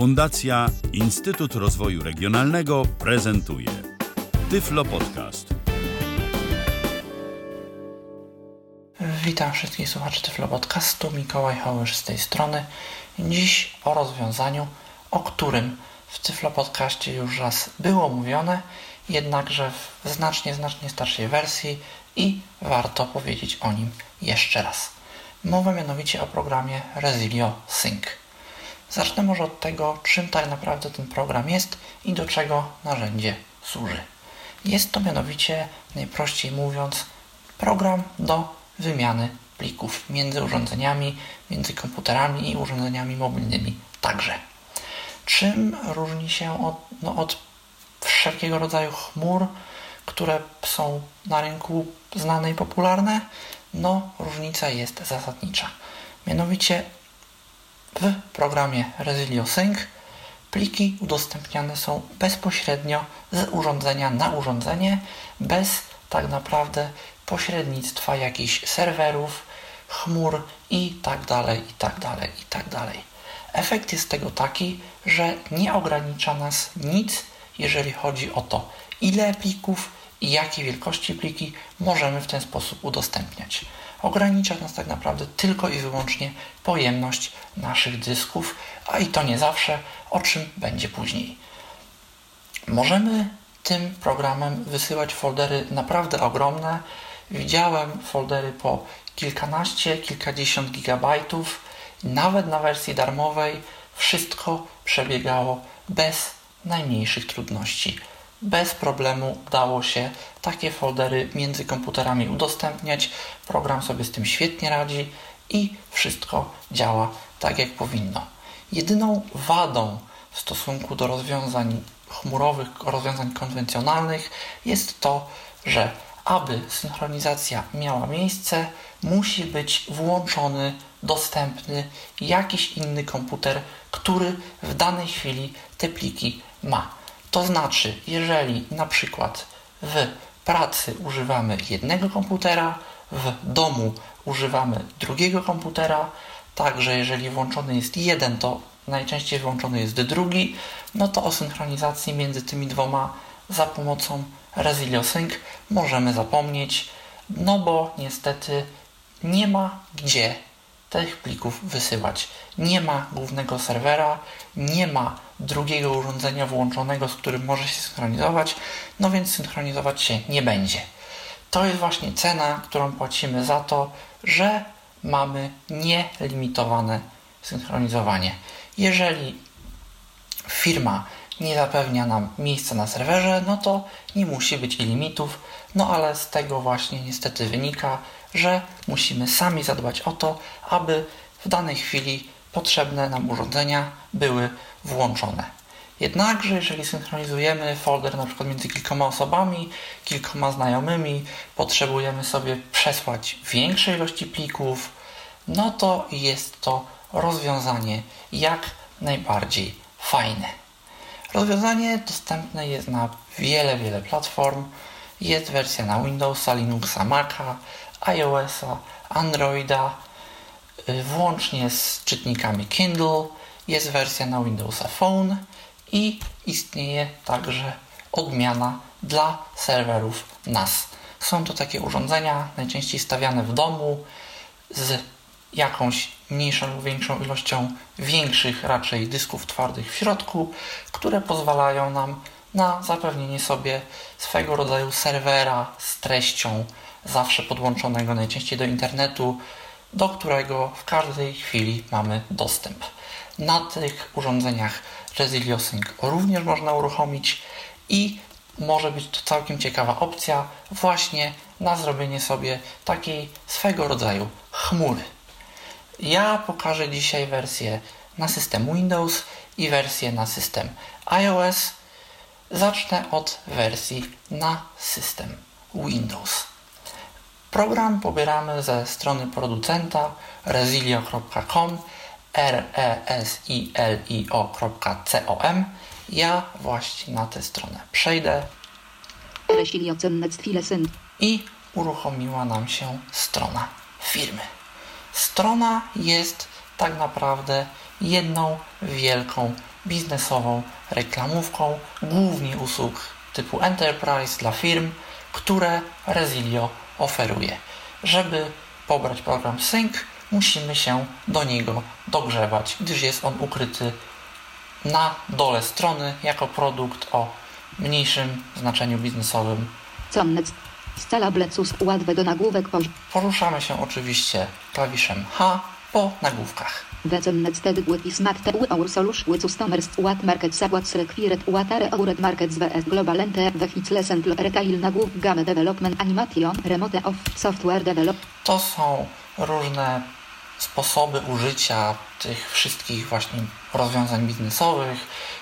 Fundacja Instytut Rozwoju Regionalnego prezentuje Tyflo Podcast. Witam wszystkich słuchaczy Tyflo Podcastu. Mikołaj Hołysz z tej strony. Dziś o rozwiązaniu, o którym w Tyflo Podcaście już raz było mówione, jednakże w znacznie, znacznie starszej wersji i warto powiedzieć o nim jeszcze raz. Mowa mianowicie o programie Resilio Sync. Zacznę może od tego, czym tak naprawdę ten program jest i do czego narzędzie służy. Jest to mianowicie, najprościej mówiąc, program do wymiany plików między urządzeniami, między komputerami i urządzeniami mobilnymi także. Czym różni się od, no, od wszelkiego rodzaju chmur, które są na rynku znane i popularne? No, różnica jest zasadnicza. Mianowicie w programie Resilio Sync pliki udostępniane są bezpośrednio z urządzenia na urządzenie, bez tak naprawdę pośrednictwa jakichś serwerów, chmur i tak dalej, i tak dalej, i tak dalej. Efekt jest tego taki, że nie ogranicza nas nic, jeżeli chodzi o to, ile plików i jakiej wielkości pliki możemy w ten sposób udostępniać. Ogranicza nas tak naprawdę tylko i wyłącznie pojemność naszych dysków, a i to nie zawsze, o czym będzie później. Możemy tym programem wysyłać foldery naprawdę ogromne. Widziałem foldery po kilkanaście, kilkadziesiąt gigabajtów. Nawet na wersji darmowej wszystko przebiegało bez najmniejszych trudności bez problemu udało się takie foldery między komputerami udostępniać. Program sobie z tym świetnie radzi i wszystko działa tak jak powinno. Jedyną wadą w stosunku do rozwiązań chmurowych, rozwiązań konwencjonalnych jest to, że aby synchronizacja miała miejsce, musi być włączony, dostępny jakiś inny komputer, który w danej chwili te pliki ma. To znaczy, jeżeli na przykład w pracy używamy jednego komputera, w domu używamy drugiego komputera, także jeżeli włączony jest jeden, to najczęściej włączony jest drugi, no to o synchronizacji między tymi dwoma za pomocą Resilio Sync możemy zapomnieć, no bo niestety nie ma gdzie tych plików wysyłać. Nie ma głównego serwera, nie ma drugiego urządzenia włączonego, z którym może się synchronizować, no więc synchronizować się nie będzie. To jest właśnie cena, którą płacimy za to, że mamy nielimitowane synchronizowanie. Jeżeli firma nie zapewnia nam miejsca na serwerze, no to nie musi być i limitów, no ale z tego właśnie niestety wynika, że musimy sami zadbać o to, aby w danej chwili potrzebne nam urządzenia były włączone. Jednakże, jeżeli synchronizujemy folder na przykład między kilkoma osobami, kilkoma znajomymi, potrzebujemy sobie przesłać większe ilości plików, no to jest to rozwiązanie jak najbardziej fajne. Rozwiązanie dostępne jest na wiele, wiele platform. Jest wersja na Windowsa, Linuxa, Maca, iOSa, Androida, y, włącznie z czytnikami Kindle. Jest wersja na Windowsa Phone i istnieje także odmiana dla serwerów NAS. Są to takie urządzenia, najczęściej stawiane w domu, z jakąś mniejszą lub większą ilością większych raczej dysków twardych w środku, które pozwalają nam na zapewnienie sobie swego rodzaju serwera z treścią zawsze podłączonego najczęściej do internetu, do którego w każdej chwili mamy dostęp. Na tych urządzeniach Sync również można uruchomić i może być to całkiem ciekawa opcja właśnie na zrobienie sobie takiej swego rodzaju chmury. Ja pokażę dzisiaj wersję na system Windows i wersję na system iOS. Zacznę od wersji na system Windows. Program pobieramy ze strony producenta resilio.com r e s i l i o.com. Ja właśnie na tę stronę przejdę i uruchomiła nam się strona firmy. Strona jest tak naprawdę jedną wielką biznesową reklamówką, głównie usług typu Enterprise dla firm, które Resilio oferuje. Żeby pobrać program Sync, musimy się do niego dogrzewać, gdyż jest on ukryty na dole strony jako produkt o mniejszym znaczeniu biznesowym. Poruszamy się oczywiście klawiszem H po nagłówkach. To są różne sposoby użycia tych wszystkich właśnie rozwiązań biznesowych,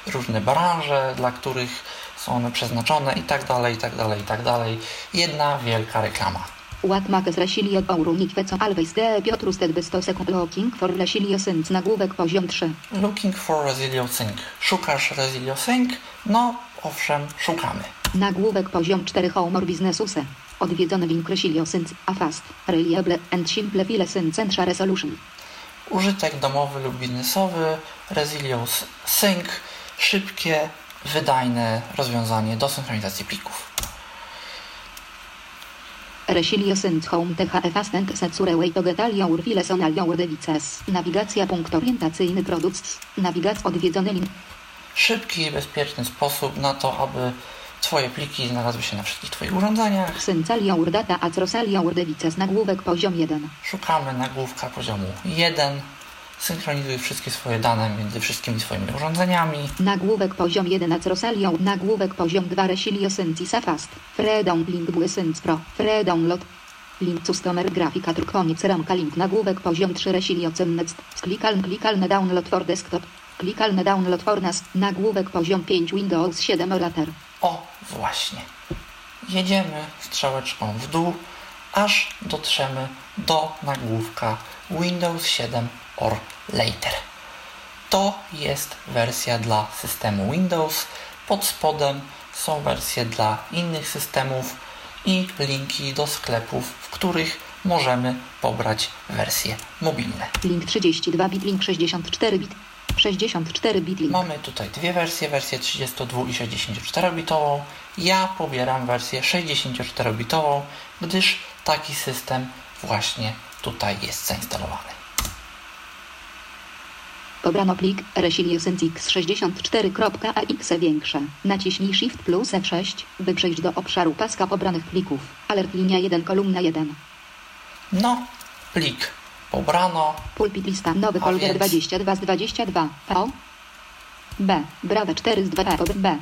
różne branże, dla których są one przeznaczone i tak dalej, i tak dalej, i tak dalej. Jedna wielka reklama. What makes Resilio Aurunic Weco Always de Piotrus Ted Besto Second Looking for Resilio Sync nagłówek poziom 3. Looking for Resilio Sync. Szukasz Resilio Sync? No, owszem, szukamy. Nagłówek poziom 4 Humor Businessuse. Odwiedzony link Resilio Sync a fast, reliable and simple file centra resolution. Użytek domowy lub biznesowy, Resilio Sync, szybkie, wydajne rozwiązanie do synchronizacji plików. Resilio Sync Home THE Fastend Setsure Way to Get All Your Files on All Your Devices. Nawigacja punkt orientacyjny produkt. Nawigacja odwiedzony link. Szybki i bezpieczny sposób na to, aby Twoje pliki znalazły się na wszystkich Twoich urządzeniach. Syncal Your Data Acrosal Your Devices nagłówek poziom 1. Szukamy nagłówka poziomu 1. Synchronizuj wszystkie swoje dane między wszystkimi swoimi urządzeniami. Nagłówek poziom 1 Acrosalio. Nagłówek poziom 2 Resilio Sync Fast. Freedom Link Sync Pro. Freedom Lot. Link customer grafika koniec ramka link nagłówek poziom 3 Resilio Cennet. Klikalny klikalny download for desktop. Klikalny download for nas. Nagłówek poziom 5 Windows 7 Orator. O, właśnie. Jedziemy strzałeczką w dół, aż dotrzemy do nagłówka Windows 7 or Later. To jest wersja dla systemu Windows. Pod spodem są wersje dla innych systemów i linki do sklepów, w których możemy pobrać wersje mobilne. Link 32 bit, link 64 bit. 64 bit link. Mamy tutaj dwie wersje, wersję 32 i 64-bitową. Ja pobieram wersję 64-bitową, gdyż taki system właśnie tutaj jest zainstalowany. Pobrano plik Resilio Sync x64.ax większe. Naciśnij Shift plus F6, by przejść do obszaru paska pobranych plików. Alert linia 1 kolumna 1. No, plik pobrano. Pulpit lista nowy folder więc- 22 z 22. O. B. Brawe 4 z 2. B.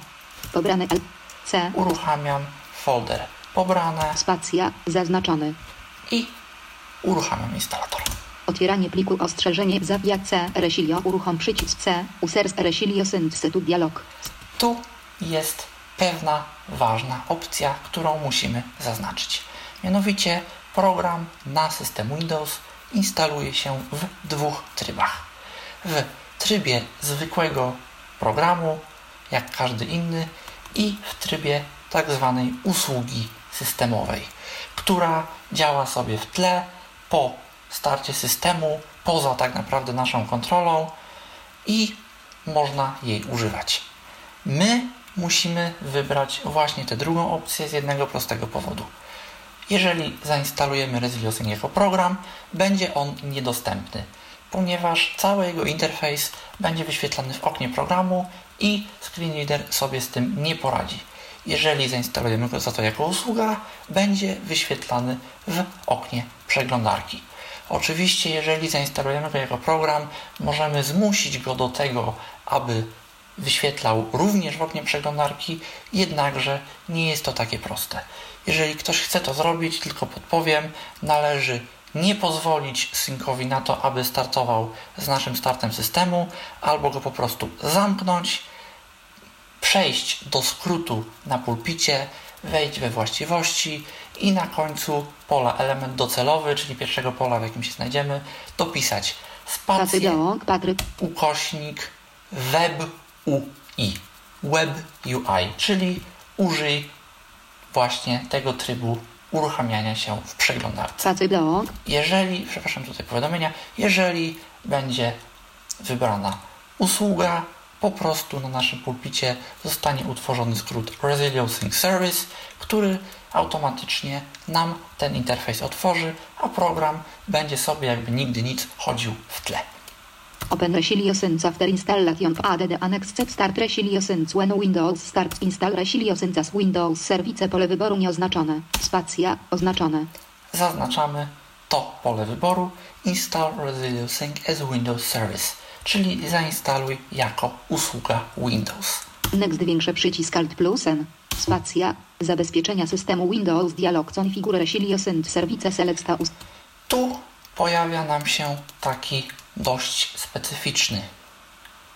Pobrany L. C. Uruchamiam folder pobrane Spacja. Zaznaczony. i uruchamiam instalator. Otwieranie pliku ostrzeżenie zawija C. Resilio uruchom przycisk C. Users Resilio Sync tu dialog. Tu jest pewna ważna opcja, którą musimy zaznaczyć. Mianowicie program na system Windows instaluje się w dwóch trybach. W trybie zwykłego programu, jak każdy inny, i w trybie tak zwanej usługi systemowej, która działa sobie w tle po starcie systemu, poza tak naprawdę naszą kontrolą i można jej używać. My musimy wybrać właśnie tę drugą opcję z jednego prostego powodu. Jeżeli zainstalujemy Resiliosyn jako program, będzie on niedostępny, ponieważ cały jego interfejs będzie wyświetlany w oknie programu i screenreader sobie z tym nie poradzi. Jeżeli zainstalujemy go za to jako usługa, będzie wyświetlany w oknie przeglądarki. Oczywiście, jeżeli zainstalujemy go jako program, możemy zmusić go do tego, aby wyświetlał również w oknie przeglądarki, jednakże nie jest to takie proste. Jeżeli ktoś chce to zrobić, tylko podpowiem, należy nie pozwolić synkowi na to, aby startował z naszym startem systemu, albo go po prostu zamknąć, przejść do skrótu na pulpicie, wejść we właściwości i na końcu pola element docelowy, czyli pierwszego pola, w jakim się znajdziemy, dopisać spację ukośnik web UI, web UI, czyli użyj właśnie tego trybu uruchamiania się w przeglądarce. Jeżeli, przepraszam tutaj powiadomienia, jeżeli będzie wybrana usługa, po prostu na naszym pulpicie zostanie utworzony skrót Resilio Sync Service, który automatycznie nam ten interfejs otworzy, a program będzie sobie jakby nigdy nic chodził w tle. Open Resilio Sense after installation of add annex set start Resilio Sense when Windows start install Resilio Sense as Windows Service pole wyboru nieoznaczone. Spacja oznaczone. Zaznaczamy to pole wyboru Install Resilio Sync as Windows Service, czyli zainstaluj jako usługa Windows. Next większe przycisk Alt plus N. Spacja. Zabezpieczenia systemu Windows Dialog Configure Resilio Sense Service Selecta ust. Tu pojawia nam się taki dość specyficzny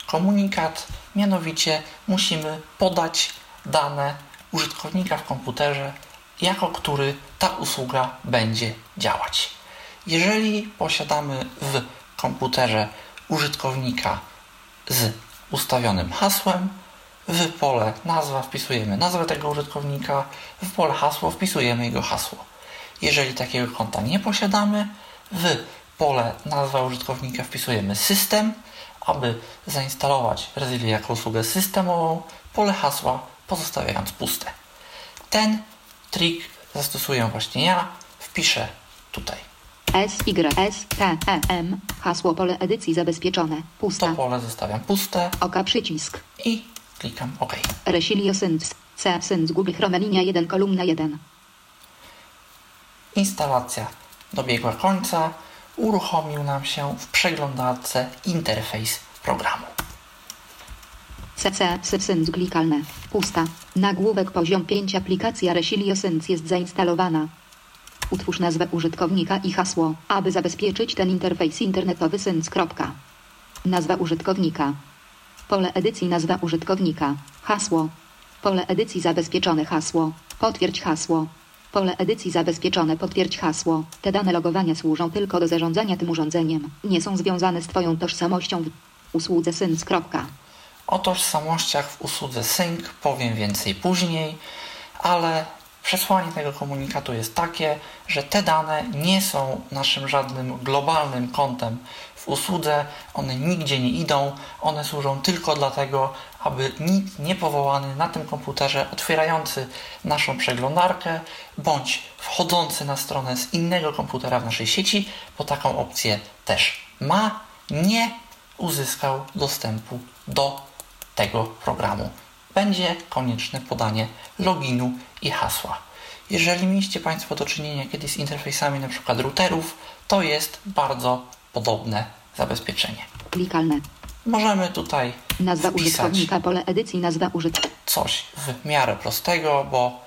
komunikat, mianowicie musimy podać dane użytkownika w komputerze, jako który ta usługa będzie działać. Jeżeli posiadamy w komputerze użytkownika z ustawionym hasłem, w pole nazwa wpisujemy nazwę tego użytkownika, w pole hasło wpisujemy jego hasło. Jeżeli takiego konta nie posiadamy, w pole nazwa użytkownika wpisujemy system, aby zainstalować Resilio jako usługę systemową, pole hasła pozostawiając puste. Ten trik zastosuję właśnie ja. Wpiszę tutaj S, Y, S, T, E, M. Hasło pole edycji zabezpieczone. to Pusta. pole, zostawiam puste Oka przycisk. i klikam OK. Resilio Sense. C. Sense Google Chrome linia 1 kolumna 1. Instalacja dobiegła końca. Uruchomił nam się w przeglądarce interfejs programu. CC Sense klikalne. Pusta. Nagłówek poziom 5 aplikacja Resilio Sense jest zainstalowana. Utwórz nazwę użytkownika i hasło, aby zabezpieczyć ten interfejs internetowy kropka. Nazwa użytkownika. Pole edycji nazwa użytkownika. Hasło. Pole edycji zabezpieczone hasło. Potwierdź hasło. Pole edycji zabezpieczone potwierdź hasło. Te dane logowania służą tylko do zarządzania tym urządzeniem. Nie są związane z Twoją tożsamością w usłudze kropka. O tożsamościach w usłudze Sync powiem więcej później, ale przesłanie tego komunikatu jest takie, że te dane nie są naszym żadnym globalnym kontem usłudze, one nigdzie nie idą, one służą tylko dlatego, aby nikt niepowołany na tym komputerze otwierający naszą przeglądarkę bądź wchodzący na stronę z innego komputera w naszej sieci, bo taką opcję też ma, nie uzyskał dostępu do tego programu. Będzie konieczne podanie loginu i hasła. Jeżeli mieliście Państwo do czynienia kiedyś z interfejsami np. routerów, to jest bardzo podobne zabezpieczenie. Klikalne. Możemy tutaj Nazwa wpisać użytkownika, pole edycji, nazwa użytkownika. coś w miarę prostego, bo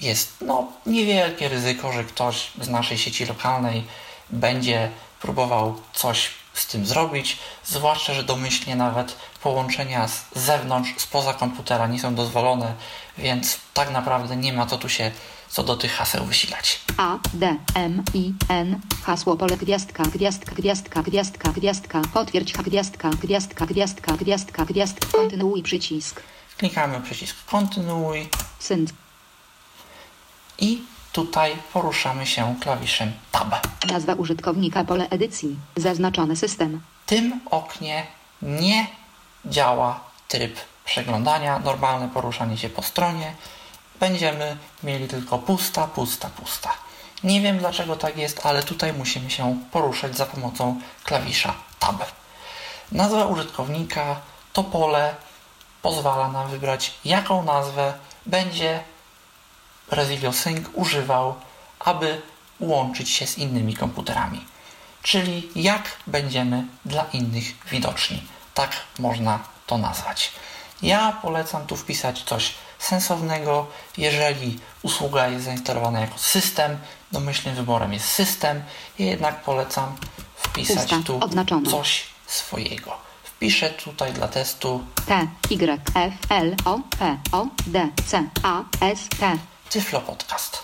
jest no, niewielkie ryzyko, że ktoś z naszej sieci lokalnej będzie próbował coś z tym zrobić, zwłaszcza, że domyślnie nawet połączenia z zewnątrz, spoza komputera nie są dozwolone, więc tak naprawdę nie ma co tu się co do tych haseł wysilać. A, D, M, I, N. Hasło pole gwiazdka, gwiazdka, gwiazdka, gwiazdka, gwiazdka. Potwierdź gwiazdka, gwiazdka, gwiazdka, gwiazdka, gwiazdka. Kontynuuj przycisk. Klikamy przycisk kontynuuj Sync. i tutaj poruszamy się klawiszem Tab. Nazwa użytkownika, pole edycji. Zaznaczony system. W tym oknie nie działa tryb przeglądania, normalne poruszanie się po stronie. Będziemy mieli tylko pusta, pusta, pusta. Nie wiem dlaczego tak jest, ale tutaj musimy się poruszać za pomocą klawisza Tab. Nazwa użytkownika to pole pozwala nam wybrać jaką nazwę będzie Resilio Sync używał, aby łączyć się z innymi komputerami. Czyli jak będziemy dla innych widoczni. Tak można to nazwać. Ja polecam tu wpisać coś sensownego. Jeżeli usługa jest zainstalowana jako system, domyślnym wyborem jest system. Ja jednak polecam wpisać Pusta, tu coś swojego. Wpiszę tutaj dla testu T, Y, F, L, O, P, O, D, C, A, S, T. Tyflo Podcast.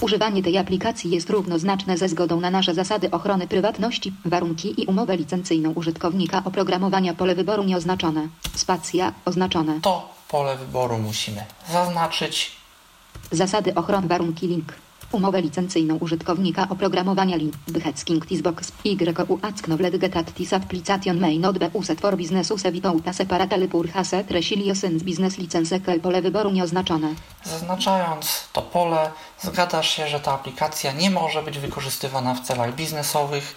Używanie tej aplikacji jest równoznaczne ze zgodą na nasze zasady ochrony prywatności, warunki i umowę licencyjną użytkownika oprogramowania pole wyboru nieoznaczone. Spacja oznaczone. To pole wyboru musimy zaznaczyć. Zasady ochrony warunki link. Umowę licencyjną użytkownika oprogramowania link Byhecking Tisbox YU Acknowlet Getattis Application May Not Be Uset for Business Use Vitouta Separately Pur Haset Resiliosens Business License Pole wyboru nieoznaczone. Zaznaczając to pole, zgadzasz się, że ta aplikacja nie może być wykorzystywana w celach biznesowych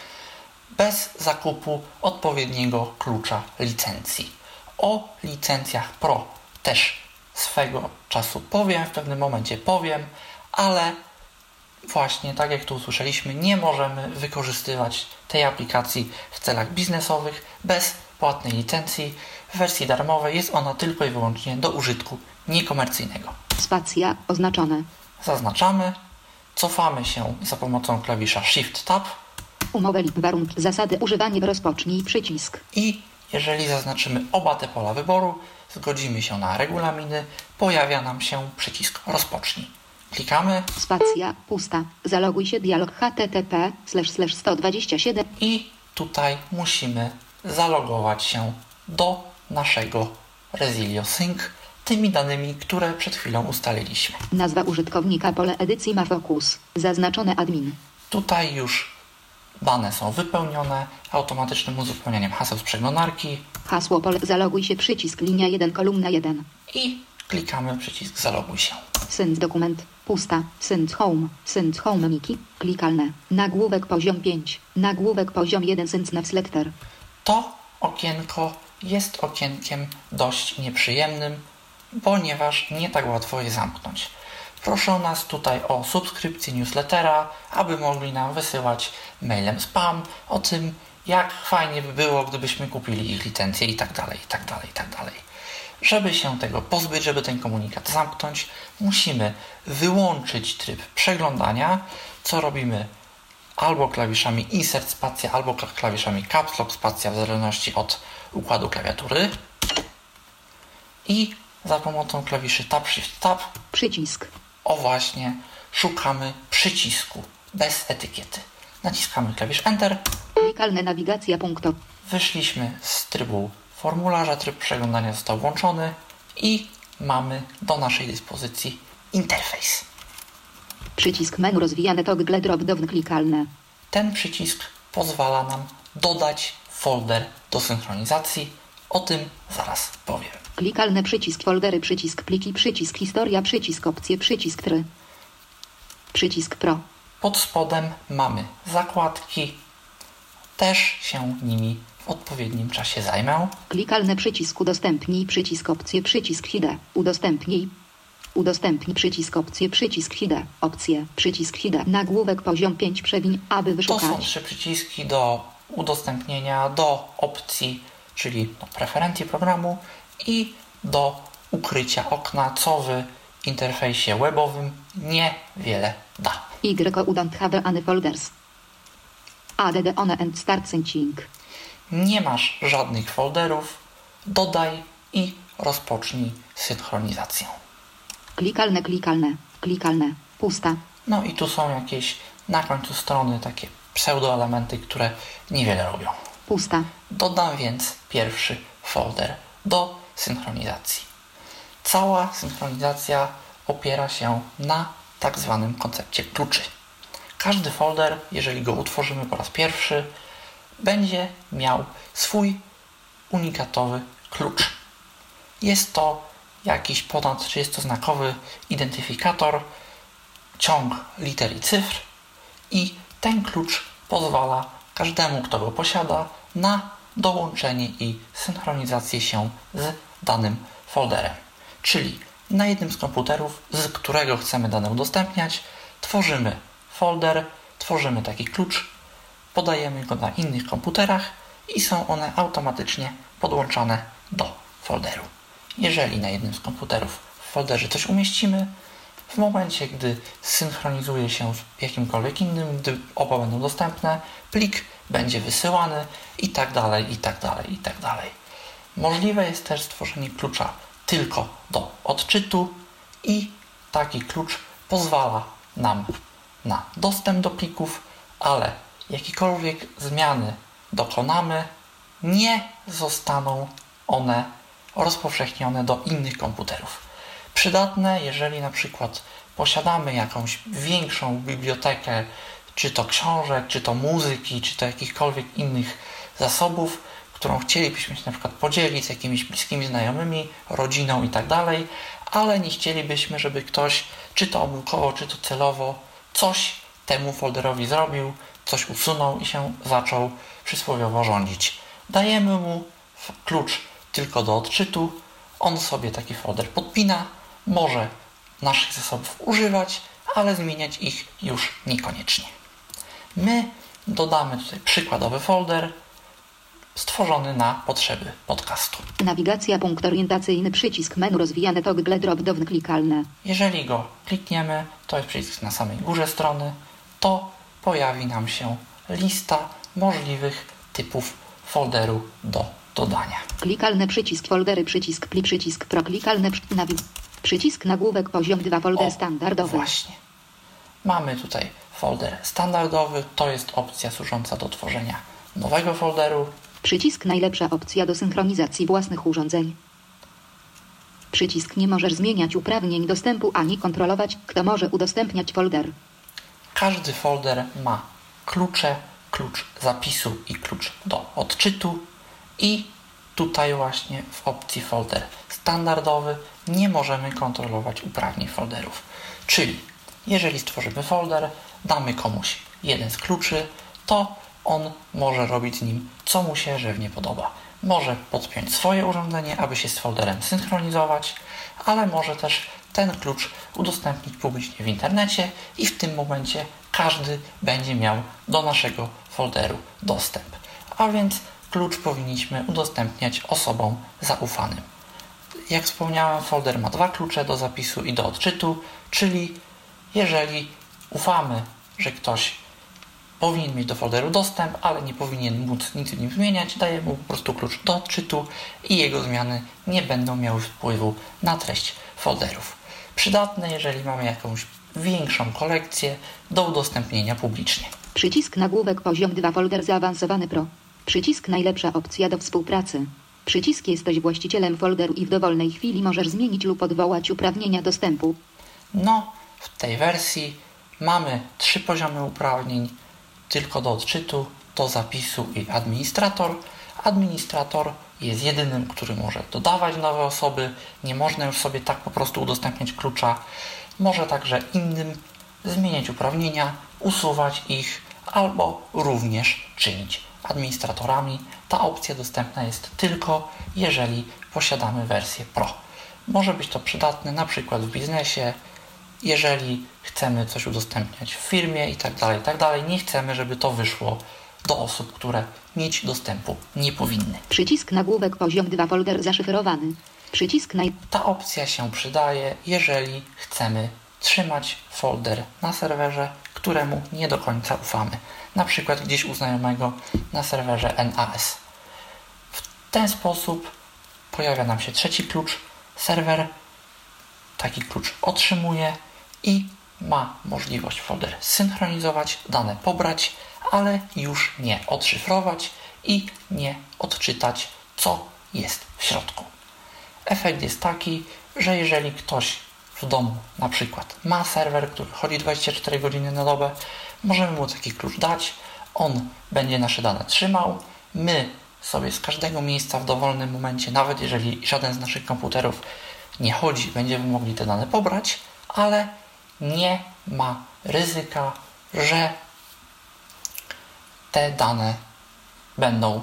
bez zakupu odpowiedniego klucza licencji. O licencjach Pro też swego czasu powiem, w pewnym momencie powiem, ale właśnie tak jak tu usłyszeliśmy, nie możemy wykorzystywać tej aplikacji w celach biznesowych bez płatnej licencji. W wersji darmowej jest ona tylko i wyłącznie do użytku niekomercyjnego. Spacja oznaczone. Zaznaczamy, cofamy się za pomocą klawisza Shift Tab Umowę lub warunki zasady używanie rozpocznij przycisk. i jeżeli zaznaczymy oba te pola wyboru, zgodzimy się na regulaminy, pojawia nam się przycisk rozpocznij. Klikamy Spacja pusta. Zaloguj się dialog http slash slash 127 i tutaj musimy zalogować się do naszego Resilio Sync tymi danymi, które przed chwilą ustaliliśmy. Nazwa użytkownika pole edycji ma fokus. Zaznaczone admin. Tutaj już dane są wypełnione automatycznym uzupełnianiem haseł z przeglądarki Hasło pole zaloguj się przycisk linia 1 kolumna 1. i klikamy przycisk zaloguj się. Sync dokument. Pusta. Sync home. Sync home Miki. Klikalne. Nagłówek poziom 5. Nagłówek poziom 1 Sync nav selector. To okienko jest okienkiem dość nieprzyjemnym, ponieważ nie tak łatwo je zamknąć. Proszą nas tutaj o subskrypcję newslettera, aby mogli nam wysyłać mailem spam o tym, jak fajnie by było, gdybyśmy kupili ich licencję i tak dalej, i tak dalej, i tak dalej. Żeby się tego pozbyć, żeby ten komunikat zamknąć, musimy wyłączyć tryb przeglądania, co robimy albo klawiszami insert spacja, albo kla- klawiszami caps lock spacja, w zależności od układu klawiatury. I za pomocą klawiszy tab shift tab Przycisk. O właśnie szukamy przycisku bez etykiety. Naciskamy klawisz Enter, Klikalne nawigacja punkto. wyszliśmy z trybu formularza, tryb przeglądania został włączony i mamy do naszej dyspozycji interfejs. Przycisk menu rozwijane toggle drop down klikalne. Ten przycisk pozwala nam dodać folder do synchronizacji. O tym zaraz powiem. Klikalne przycisk foldery przycisk pliki przycisk historia przycisk opcje przycisk try. Przycisk pro. Pod spodem mamy zakładki. Też się nimi w odpowiednim czasie zajmę. Klikalne przycisk udostępnij przycisk opcje przycisk HIDE. Udostępnij. Udostępnij przycisk opcje przycisk HIDE. Opcje przycisk HIDE. Nagłówek poziom 5 przewiń aby To są wyszukać. trzy przyciski do udostępnienia, do opcji, czyli do preferencji programu i do ukrycia okna, co w interfejsie webowym niewiele da. Y don't have any folders. Add one and start syncing. Nie masz żadnych folderów, dodaj i rozpocznij synchronizację. Klikalne klikalne. Klikalne. Pusta. No i tu są jakieś na końcu strony takie pseudoelementy, które niewiele robią. Pusta. Dodam więc pierwszy folder do synchronizacji. Cała synchronizacja opiera się na tak zwanym koncepcie kluczy. Każdy folder, jeżeli go utworzymy po raz pierwszy, będzie miał swój unikatowy klucz. Jest to jakiś ponad 30-znakowy identyfikator, ciąg liter i cyfr i ten klucz pozwala każdemu, kto go posiada, na dołączenie i synchronizację się z danym folderem. Czyli na jednym z komputerów, z którego chcemy dane udostępniać, tworzymy folder, tworzymy taki klucz, podajemy go na innych komputerach i są one automatycznie podłączane do folderu. Jeżeli na jednym z komputerów w folderze coś umieścimy, w momencie, gdy synchronizuje się z jakimkolwiek innym, gdy oba będą dostępne, plik będzie wysyłany i tak dalej, i tak dalej, i tak dalej. Możliwe jest też stworzenie klucza tylko do odczytu i taki klucz pozwala nam na dostęp do plików, ale jakiekolwiek zmiany dokonamy, nie zostaną one rozpowszechnione do innych komputerów. Przydatne, jeżeli na przykład posiadamy jakąś większą bibliotekę, czy to książek, czy to muzyki, czy to jakichkolwiek innych zasobów, którą chcielibyśmy się na przykład podzielić z jakimiś bliskimi znajomymi, rodziną i tak dalej, ale nie chcielibyśmy, żeby ktoś, czy to omyłkowo, czy to celowo, coś temu folderowi zrobił, coś usunął i się zaczął przysłowiowo rządzić. Dajemy mu klucz tylko do odczytu, on sobie taki folder podpina, może naszych zasobów używać, ale zmieniać ich już niekoniecznie. My dodamy tutaj przykładowy folder stworzony na potrzeby podcastu. Nawigacja, punkt orientacyjny, przycisk menu rozwijane toggle drop down klikalne. Jeżeli go klikniemy, to jest przycisk na samej górze strony, to pojawi nam się lista możliwych typów folderu do dodania. Klikalne przycisk foldery, przycisk pli, przycisk pro, klikalne przy, nawi, przycisk nagłówek poziom 2 folder O, standardowy. Właśnie. Mamy tutaj folder standardowy, to jest opcja służąca do tworzenia nowego folderu. Przycisk najlepsza opcja do synchronizacji własnych urządzeń. Przycisk nie możesz zmieniać uprawnień dostępu ani kontrolować, kto może udostępniać folder. Każdy folder ma klucze, klucz zapisu i klucz do odczytu i tutaj właśnie w opcji folder standardowy nie możemy kontrolować uprawnień folderów. Czyli jeżeli stworzymy folder, damy komuś jeden z kluczy, to on może robić nim co mu się żywnie podoba. Może podpiąć swoje urządzenie, aby się z folderem synchronizować, ale może też ten klucz udostępnić publicznie w internecie i w tym momencie każdy będzie miał do naszego folderu dostęp. A więc klucz powinniśmy udostępniać osobom zaufanym. Jak wspomniałem, folder ma dwa klucze do zapisu i do odczytu, czyli jeżeli ufamy, że ktoś powinien mieć do folderu dostęp, ale nie powinien móc nic w nim zmieniać, daje mu po prostu klucz do odczytu i jego zmiany nie będą miały wpływu na treść folderów. Przydatne, jeżeli mamy jakąś większą kolekcję do udostępnienia publicznie. Przycisk nagłówek poziom 2 folder zaawansowany pro. Przycisk najlepsza opcja do współpracy. Przycisk jesteś właścicielem folderu i w dowolnej chwili możesz zmienić lub odwołać uprawnienia dostępu. No, w tej wersji mamy trzy poziomy uprawnień, tylko do odczytu, do zapisu i administrator. Administrator jest jedynym, który może dodawać nowe osoby, nie można już sobie tak po prostu udostępniać klucza. Może także innym zmieniać uprawnienia, usuwać ich albo również czynić administratorami. Ta opcja dostępna jest tylko jeżeli posiadamy wersję Pro. Może być to przydatne na przykład w biznesie, jeżeli chcemy coś udostępniać w firmie i tak dalej, i tak dalej. Nie chcemy, żeby to wyszło do osób, które mieć dostępu nie powinny. Przycisk nagłówek poziom 2 folder zaszyfrowany. Przycisk naj... Ta opcja się przydaje, jeżeli chcemy trzymać folder na serwerze, któremu nie do końca ufamy. Na przykład gdzieś u znajomego na serwerze NAS. W ten sposób pojawia nam się trzeci klucz. Serwer taki klucz otrzymuje i ma możliwość folder synchronizować, dane pobrać, ale już nie odszyfrować i nie odczytać, co jest w środku. Efekt jest taki, że jeżeli ktoś w domu na przykład ma serwer, który chodzi 24 godziny na dobę, możemy mu taki klucz dać, on będzie nasze dane trzymał, my sobie z każdego miejsca w dowolnym momencie, nawet jeżeli żaden z naszych komputerów nie chodzi, będziemy mogli te dane pobrać, ale nie ma ryzyka, że te dane będą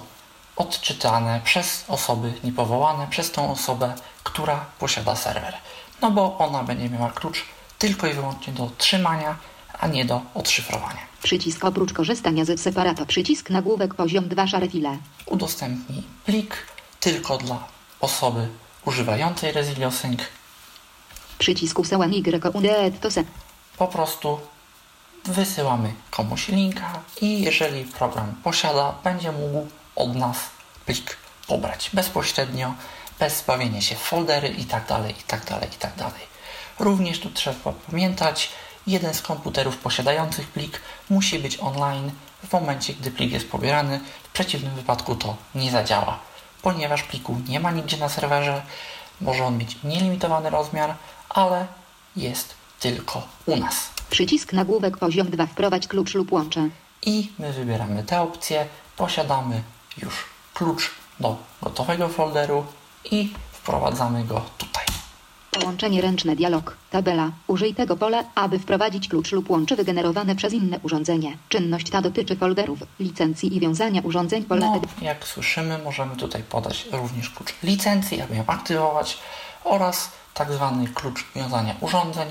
odczytane przez osoby niepowołane, przez tą osobę, która posiada serwer. No bo ona będzie miała klucz tylko i wyłącznie do trzymania, a nie do odszyfrowania. Przycisk oprócz korzystania z separato. Przycisk nagłówek poziom 2 szare file. Udostępnij plik tylko dla osoby używającej ResilioSync. Przycisk usełan y to se. Po prostu wysyłamy komuś linka i jeżeli program posiada, będzie mógł od nas plik pobrać bezpośrednio, bez bawienia się w foldery i tak dalej, i tak dalej, i tak dalej. Również tu trzeba pamiętać, jeden z komputerów posiadających plik musi być online w momencie, gdy plik jest pobierany. W przeciwnym wypadku to nie zadziała, ponieważ pliku nie ma nigdzie na serwerze. Może on mieć nielimitowany rozmiar, ale jest tylko u nas. Przycisk nagłówek poziom 2 wprowadź klucz lub łącze. I my wybieramy tę opcję. Posiadamy już klucz do gotowego folderu i wprowadzamy go tutaj. Połączenie ręczne dialog. Tabela. Użyj tego pola, aby wprowadzić klucz lub łącze wygenerowane przez inne urządzenie. Czynność ta dotyczy folderów, licencji i wiązania urządzeń. Pole No, jak słyszymy, możemy tutaj podać również klucz licencji, aby ją aktywować oraz tak zwany klucz wiązania urządzeń,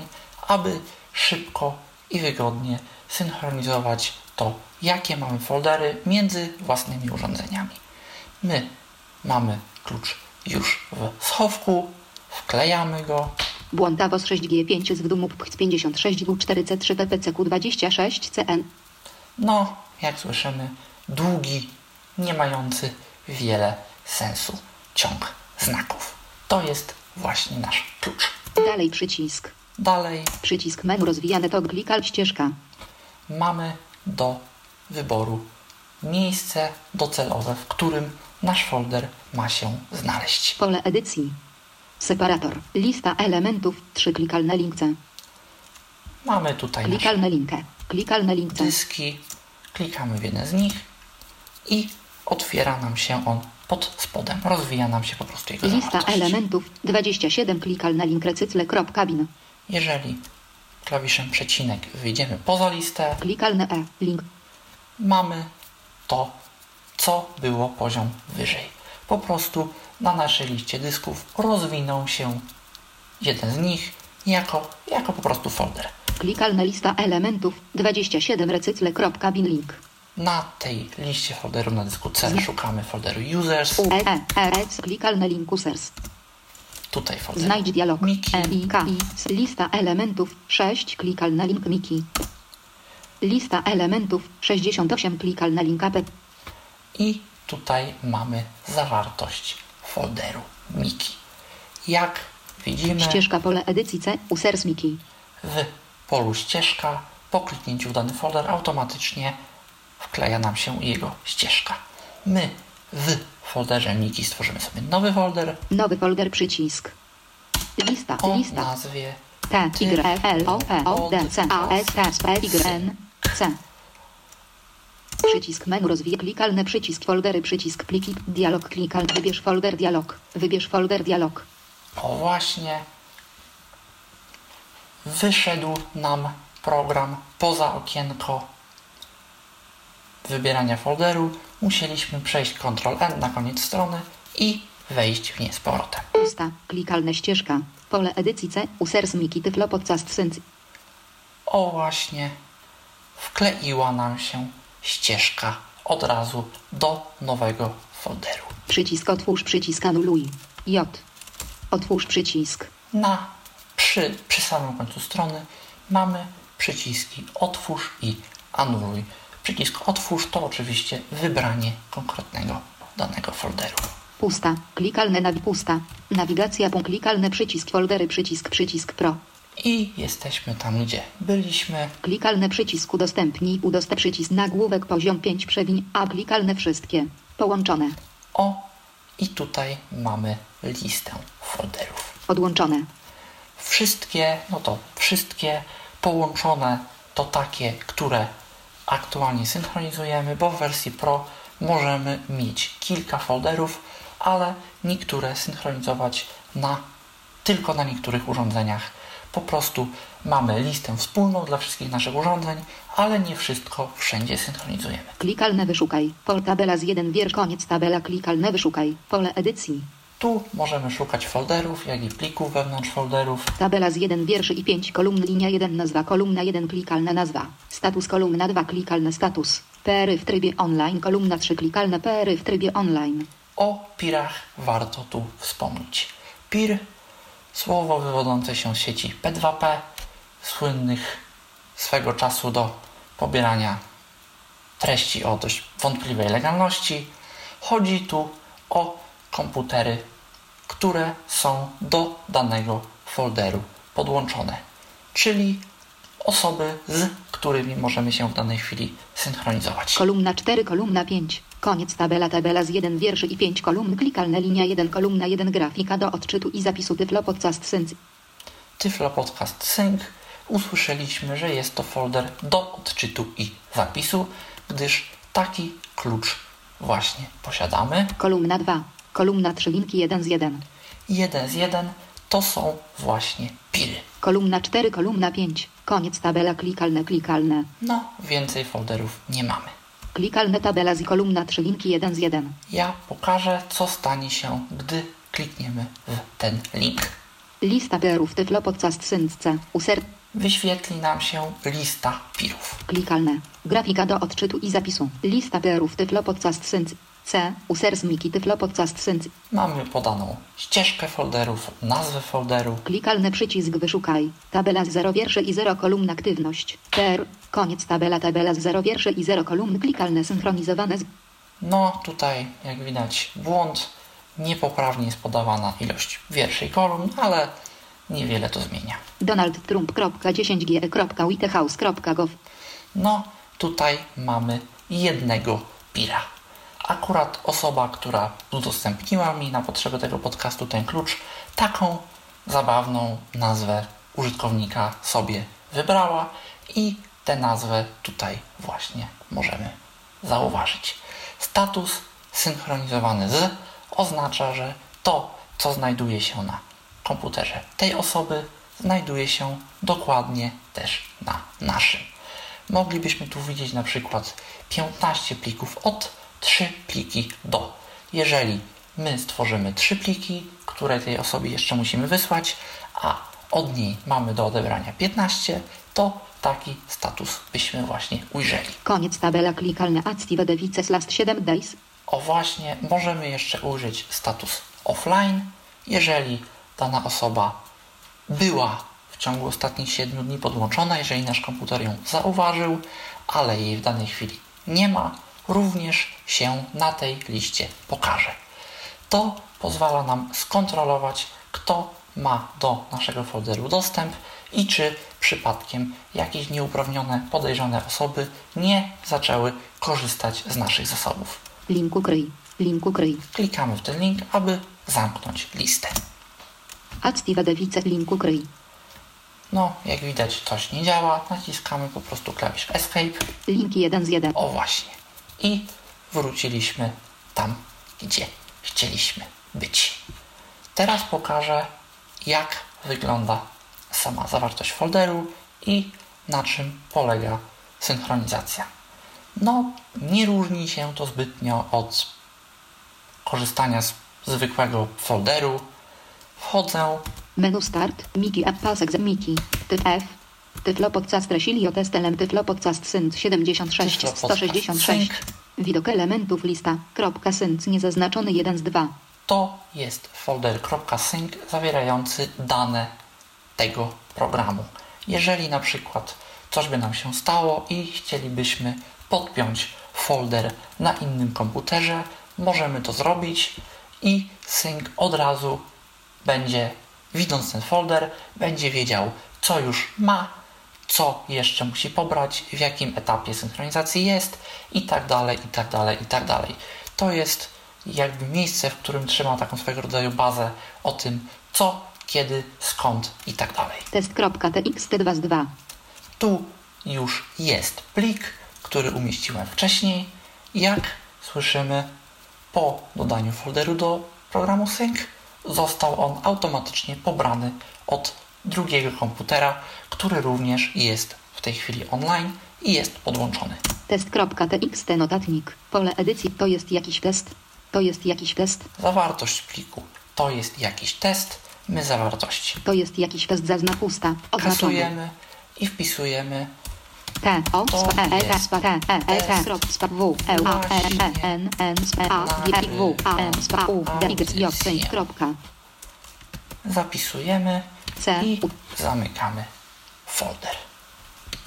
aby szybko i wygodnie synchronizować to, jakie mamy foldery między własnymi urządzeniami. My mamy klucz już w schowku, wklejamy go, Błąd z 6G5 z WDUMUP 56 W4C3 PPCQ 26 CN. no, jak słyszymy, długi, nie mający wiele sensu ciąg znaków. To jest właśnie nasz klucz. Dalej przycisk. Dalej Przycisk menu rozwijane to klikal ścieżka. mamy do wyboru miejsce docelowe, w którym nasz folder ma się znaleźć. Pole edycji. Separator. Lista elementów. 3 klikalne linkce. Mamy tutaj Klikalne linkę. Klikalne linkce. dyski, klikamy w jeden z nich i otwiera nam się on pod spodem. Rozwija nam się po prostu jego Lista zawartość. elementów. 27 klikalne link recycle.cabin. Jeżeli klawiszem przecinek wyjdziemy poza listę, Klikalne E. Link. mamy to, co było poziom wyżej. Po prostu na naszej liście dysków rozwinął się jeden z nich jako, jako po prostu folder. Klikalne lista elementów. 27 recycle.cabin link. Na tej liście folderów na dysku C szukamy folderu users, E E E link users. tutaj folder Znajdź dialog. Miki. Lista elementów 6 klikalna link Miki. Lista elementów 68 klikalna link AP. i tutaj mamy zawartość folderu Miki. Jak widzimy Ścieżka pole edycji C users Miki. w polu ścieżka po kliknięciu w dany folder automatycznie wkleja nam się jego ścieżka. My w folderze Miki stworzymy sobie nowy folder Nowy folder przycisk. Lista o lista nazwie T Y L O P O D C A S S P Y N C. Przycisk menu rozwija klikalny przycisk foldery przycisk pliki dialog klikal wybierz folder dialog wybierz folder dialog O właśnie, wyszedł nam program poza okienko wybierania folderu. Musieliśmy przejść Ctrl N na koniec strony i wejść w nie z powrotem. pusta klikalne ścieżka pole edycji C users Miki tyflo podcast sync O właśnie, wkleiła nam się ścieżka od razu do nowego folderu. przycisk otwórz przycisk anuluj J otwórz przycisk Na przy, przy samym końcu strony mamy przyciski otwórz i anuluj. Przycisk otwórz to oczywiście wybranie konkretnego danego folderu. pusta klikalne nawi pusta nawigacja klikalne przycisk foldery przycisk przycisk pro I jesteśmy tam, gdzie byliśmy. Klikalne przycisk udostępnij, udostęp przycisk nagłówek poziom 5 przewiń, a klikalne wszystkie. Połączone, O, i tutaj mamy listę folderów. odłączone. Wszystkie, no to wszystkie połączone to takie, które aktualnie synchronizujemy, bo w wersji Pro możemy mieć kilka folderów, ale niektóre synchronizować na, tylko na niektórych urządzeniach. Po prostu mamy listę wspólną dla wszystkich naszych urządzeń, ale nie wszystko wszędzie synchronizujemy. Klikalne wyszukaj. Pol tabela z 1 wiersz koniec tabela klikalne wyszukaj. Pole edycji. Tu możemy szukać folderów, jak i plików wewnątrz folderów. Tabela z 1 wierszy i 5 kolumn linia 1 nazwa kolumna 1 klikalna nazwa. Status kolumna 2 klikalne status. PR w trybie online kolumna 3 klikalne PR w trybie online. O pirach warto tu wspomnieć. Pir, słowo wywodzące się z sieci P2P, słynnych swego czasu do pobierania treści o dość wątpliwej legalności. Chodzi tu o komputery, które są do danego folderu podłączone, czyli osoby, z którymi możemy się w danej chwili synchronizować. Kolumna 4 kolumna 5. Koniec tabela tabela z 1 wierszy i 5 kolumn klikalne linia 1 kolumna 1 grafika do odczytu i zapisu Tyflo Podcast Sync. Tyflo Podcast Sync usłyszeliśmy, że jest to folder do odczytu i zapisu, gdyż taki klucz właśnie posiadamy. Kolumna 2. Kolumna 3 linki 1 z 1. Jeden z jeden to są właśnie piry. Kolumna 4 kolumna 5. Koniec tabela klikalne klikalne. No, więcej folderów nie mamy. Klikalne tabela z kolumna 3 linki 1 z 1. Ja pokażę, co stanie się, gdy klikniemy w ten link. Lista perów Tyflo Podcast Sync. User Wyświetli nam się lista pirów. klikalne. Grafika do odczytu i zapisu. Lista perów Tyflo Podcast Sync. C. User z Miki Tyflo Podcast Sync. Mamy podaną ścieżkę folderów, nazwę folderu. Klikalny przycisk wyszukaj. Tabela z 0 wierszy i 0 kolumn aktywność. Per. Koniec tabela tabela z 0 wierszy i 0 kolumn klikalne synchronizowane z No, tutaj jak widać błąd. Niepoprawnie jest podawana ilość wierszy i kolumn, ale niewiele to zmienia. donaldtrump.10ge.whitehouse.gov No, tutaj mamy jednego pira. Akurat osoba, która udostępniła mi na potrzeby tego podcastu ten klucz, taką zabawną nazwę użytkownika sobie wybrała i tę nazwę tutaj właśnie możemy zauważyć. Status synchronizowany z oznacza, że to, co znajduje się na komputerze tej osoby, znajduje się dokładnie też na naszym. Moglibyśmy tu widzieć na przykład 15 plików od 3 pliki do. Jeżeli my stworzymy 3 pliki, które tej osobie jeszcze musimy wysłać, a od niej mamy do odebrania 15, to taki status byśmy właśnie ujrzeli. Koniec tabela klikalne active devices last 7 days. O właśnie, możemy jeszcze użyć status offline, jeżeli dana osoba była w ciągu ostatnich 7 dni podłączona, jeżeli nasz komputer ją zauważył, ale jej w danej chwili nie ma, również się na tej liście pokaże. To pozwala nam skontrolować, kto ma do naszego folderu dostęp i czy przypadkiem jakieś nieuprawnione, podejrzane osoby nie zaczęły korzystać z naszych zasobów. Linku kryj. Linku kryj. Klikamy w ten link, aby zamknąć listę. Active devices linku kryj. No, jak widać, coś nie działa. Naciskamy po prostu klawisz Escape. Linki 1 z 1. O właśnie. I wróciliśmy tam, gdzie chcieliśmy być. Teraz pokażę, jak wygląda sama zawartość folderu i na czym polega synchronizacja. No, nie różni się to zbytnio od korzystania z zwykłego folderu. Wchodzę Menu start. Miki app pasek Miki. Typ F. Tyflo podcast Resilio Tyflo podcast sync 76 Tyflo Podcast 166. Sync. Widok elementów lista. Kropka sync niezaznaczony 1 z 2. to jest folder .sync zawierający dane tego programu. Jeżeli na przykład coś by nam się stało i chcielibyśmy podpiąć folder na innym komputerze, możemy to zrobić i sync od razu będzie, widząc ten folder, będzie wiedział, co już ma, co jeszcze musi pobrać, w jakim etapie synchronizacji jest i tak dalej, i tak dalej, i tak dalej. To jest jakby miejsce, w którym trzyma taką swego rodzaju bazę o tym, co, kiedy, skąd i tak dalej. Test.txt2 z 2. Tu już jest plik, który umieściłem wcześniej. Jak słyszymy, po dodaniu folderu do programu Sync został on automatycznie pobrany od drugiego komputera, który również jest w tej chwili online i jest podłączony. Test.txt notatnik. Pole edycji to jest jakiś test. To jest jakiś test. Zawartość pliku to jest jakiś test, my zawartości To jest jakiś test zazna pusta. Oznaczony. i wpisujemy T O sp E jest sp T E E krop sp W E A E E N N sp A G I W A M sp U D Y J kropka zapisujemy C i zamykamy folder.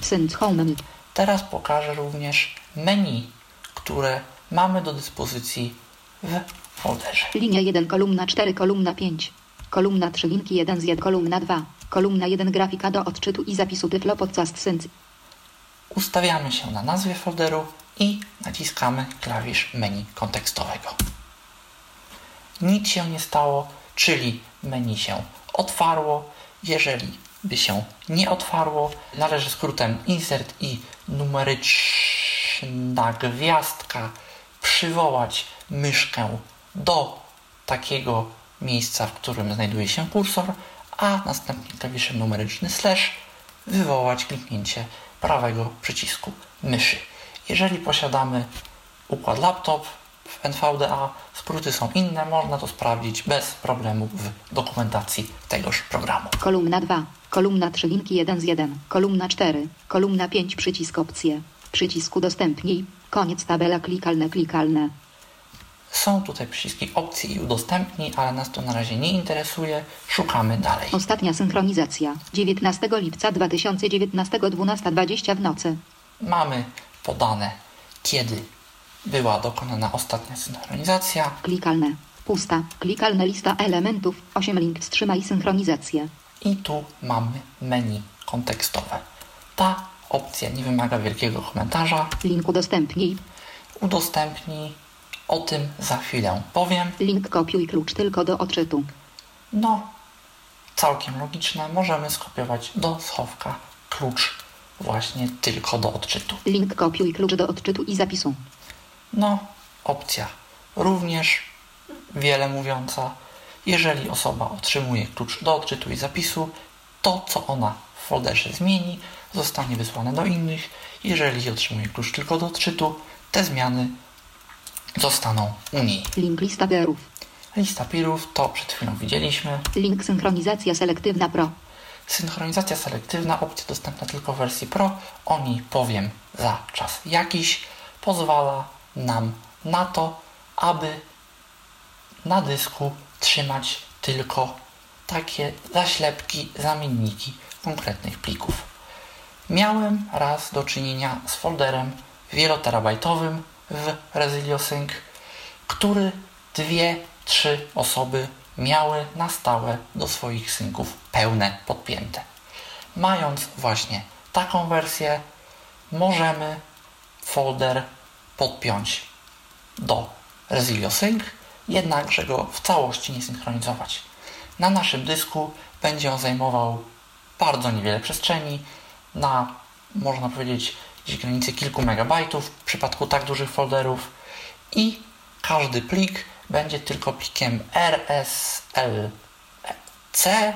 sync home Teraz pokażę również menu, które mamy do dyspozycji w folderze. Linia 1 kolumna 4 kolumna 5 kolumna 3 linki 1 z 1 kolumna 2 kolumna 1 grafika do odczytu i zapisu tyflo podcast sync Ustawiamy się na nazwie folderu i naciskamy klawisz menu kontekstowego. Nic się nie stało, czyli menu się otwarło. Jeżeli by się nie otwarło, należy skrótem insert i numeryczna gwiazdka przywołać myszkę do takiego miejsca, w którym znajduje się kursor, a następnie klawiszem numeryczny slash wywołać kliknięcie prawego przycisku myszy. Jeżeli posiadamy układ laptop w NVDA, skróty są inne, można to sprawdzić bez problemu w dokumentacji tegoż programu. Kolumna 2. Kolumna 3 linki 1 z 1. Kolumna 4. Kolumna 5 przycisk opcje. Przycisk udostępnij. Koniec tabela klikalne klikalne. Są tutaj przyciski opcji i udostępnij, ale nas to na razie nie interesuje. Szukamy dalej. Ostatnia synchronizacja. 19 lipca 2019 12.20 w nocy. Mamy podane, kiedy była dokonana ostatnia synchronizacja. Klikalne. Pusta. Klikalne lista elementów. 8 link wstrzymaj synchronizację. I tu mamy menu kontekstowe. Ta opcja nie wymaga wielkiego komentarza. Link udostępnij. Udostępnij. O tym za chwilę powiem. Link kopiuj klucz tylko do odczytu. No, całkiem logiczne. Możemy skopiować do schowka klucz właśnie tylko do odczytu. Link kopiuj klucz do odczytu i zapisu. No, opcja również wiele mówiąca. Jeżeli osoba otrzymuje klucz do odczytu i zapisu, to co ona w folderze zmieni, zostanie wysłane do innych. Jeżeli otrzymuje klucz tylko do odczytu, te zmiany zostaną u niej. Link lista gerów. Lista pirów to przed chwilą widzieliśmy. Link synchronizacja selektywna pro. Synchronizacja selektywna, opcja dostępna tylko w wersji Pro. O niej powiem za czas jakiś. Pozwala nam na to, aby na dysku trzymać tylko takie zaślepki, zamienniki konkretnych plików. Miałem raz do czynienia z folderem wieloterabajtowym w ResilioSync, który dwie, trzy osoby miały na stałe do swoich synków pełne podpięte. Mając właśnie taką wersję, możemy folder podpiąć do ResilioSync, jednakże go w całości nie synchronizować. Na naszym dysku będzie on zajmował bardzo niewiele przestrzeni, na można powiedzieć gdzieś granicy kilku megabajtów w przypadku tak dużych folderów i każdy plik będzie tylko plikiem RSLC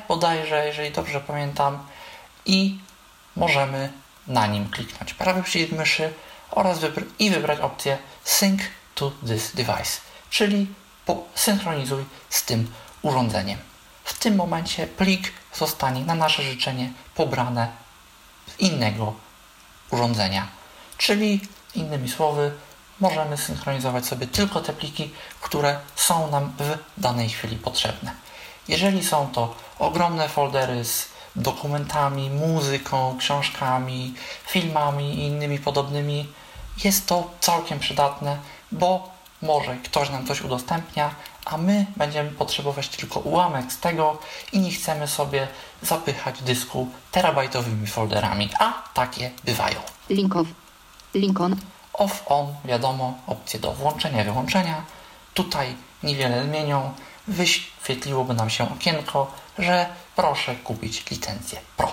bodajże, jeżeli dobrze pamiętam i możemy na nim kliknąć prawy przycisk myszy oraz wybr- i wybrać opcję Sync to this device, czyli synchronizuj z tym urządzeniem. W tym momencie plik zostanie na nasze życzenie pobrane z innego urządzenia. Czyli innymi słowy, możemy synchronizować sobie tylko te pliki, które są nam w danej chwili potrzebne. Jeżeli są to ogromne foldery z dokumentami, muzyką, książkami, filmami i innymi podobnymi, jest to całkiem przydatne, bo może ktoś nam coś udostępnia, a my będziemy potrzebować tylko ułamek z tego i nie chcemy sobie zapychać dysku terabajtowymi folderami, a takie bywają. Link off. Link on. Off, on, wiadomo, opcje do włączenia, wyłączenia. Tutaj niewiele zmienią. Wyświetliłoby nam się okienko, że proszę kupić licencję Pro.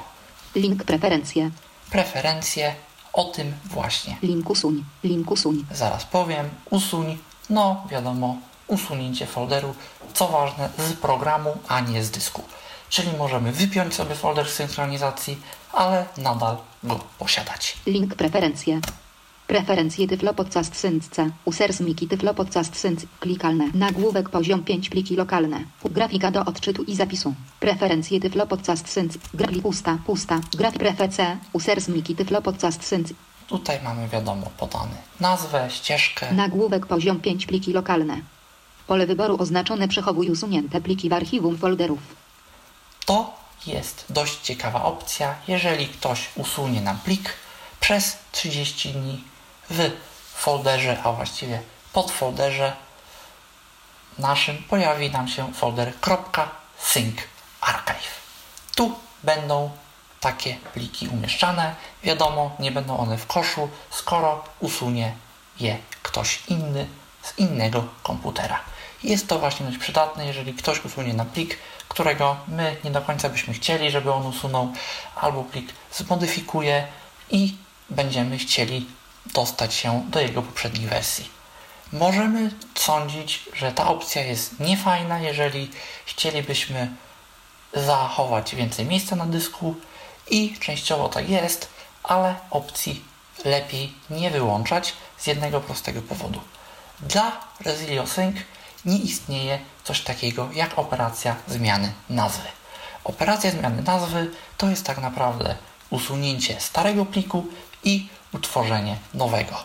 Link preferencje. Preferencje, o tym właśnie Link usuń. Link usuń. zaraz powiem. Usuń, no wiadomo, usunięcie folderu, co ważne, z programu, a nie z dysku. Czyli możemy wypiąć sobie folder synchronizacji, ale nadal go posiadać. Link preferencje. Preferencje Tyflo Podcast Syncce. Users Miki Tyflo Podcast Sync. Klikalne. Nagłówek poziom 5 pliki lokalne. Grafika do odczytu i zapisu. Preferencje Tyflo Podcast Sync. Grafik pusta, pusta. Graf prefec. Users Miki Tyflo Podcast Sync. Tutaj mamy wiadomo podany nazwę, ścieżkę. Nagłówek poziom 5 pliki lokalne. Pole wyboru oznaczone przechowuj usunięte pliki w archiwum folderów. To jest dość ciekawa opcja, jeżeli ktoś usunie nam plik przez 30 dni w folderze, a właściwie podfolderze naszym pojawi nam się folder .sync archive. Tu będą takie pliki umieszczane. Wiadomo, nie będą one w koszu, skoro usunie je ktoś inny z innego komputera. Jest to właśnie dość przydatne, jeżeli ktoś usunie nam plik, którego my nie do końca byśmy chcieli, żeby on usunął, albo plik zmodyfikuje i będziemy chcieli dostać się do jego poprzedniej wersji. Możemy sądzić, że ta opcja jest niefajna, jeżeli chcielibyśmy zachować więcej miejsca na dysku i częściowo tak jest, ale opcji lepiej nie wyłączać z jednego prostego powodu. Dla Resilio Sync nie istnieje coś takiego jak operacja zmiany nazwy. Operacja zmiany nazwy to jest tak naprawdę usunięcie starego pliku i utworzenie nowego.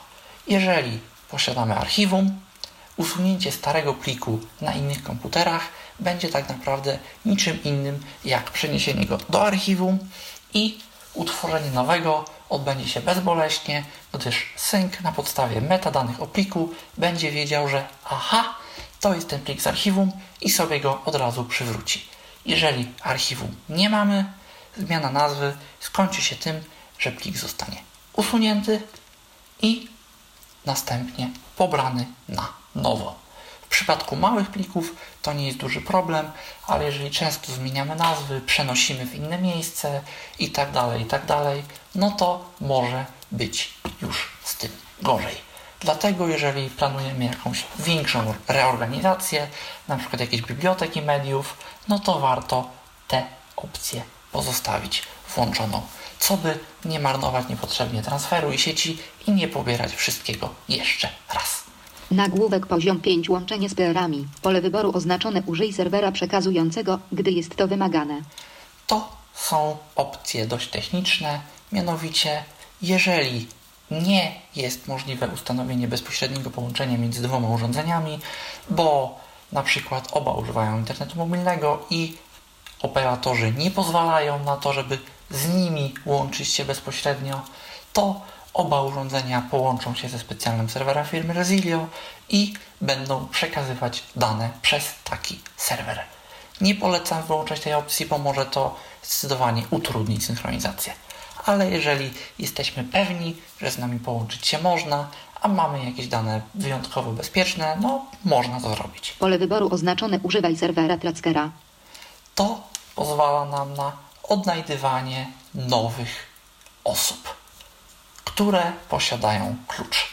Jeżeli posiadamy archiwum, usunięcie starego pliku na innych komputerach będzie tak naprawdę niczym innym jak przeniesienie go do archiwum i utworzenie nowego odbędzie się bezboleśnie, gdyż sync na podstawie metadanych o pliku będzie wiedział, że aha, to jest ten plik z archiwum i sobie go od razu przywróci. Jeżeli archiwum nie mamy, zmiana nazwy skończy się tym, że plik zostanie usunięty i następnie pobrany na nowo. W przypadku małych plików to nie jest duży problem, ale jeżeli często zmieniamy nazwy, przenosimy w inne miejsce i tak dalej, i tak no to może być już z tym gorzej. Dlatego jeżeli planujemy jakąś większą reorganizację, na przykład jakieś biblioteki mediów, no to warto tę opcję pozostawić włączoną, co by nie marnować niepotrzebnie transferu i sieci i nie pobierać wszystkiego jeszcze raz. Nagłówek poziom 5 łączenie z PR-ami. Pole wyboru oznaczone użyj serwera przekazującego, gdy jest to wymagane. To są opcje dość techniczne, mianowicie jeżeli nie jest możliwe ustanowienie bezpośredniego połączenia między dwoma urządzeniami, bo na przykład oba używają internetu mobilnego i operatorzy nie pozwalają na to, żeby z nimi łączyć się bezpośrednio, to oba urządzenia połączą się ze specjalnym serwerem firmy Resilio i będą przekazywać dane przez taki serwer. Nie polecam wyłączać tej opcji, bo może to zdecydowanie utrudnić synchronizację. Ale jeżeli jesteśmy pewni, że z nami połączyć się można, a mamy jakieś dane wyjątkowo bezpieczne, no można to zrobić. Pole wyboru oznaczone używaj serwera Trackera. To pozwala nam na odnajdywanie nowych osób, które posiadają klucz.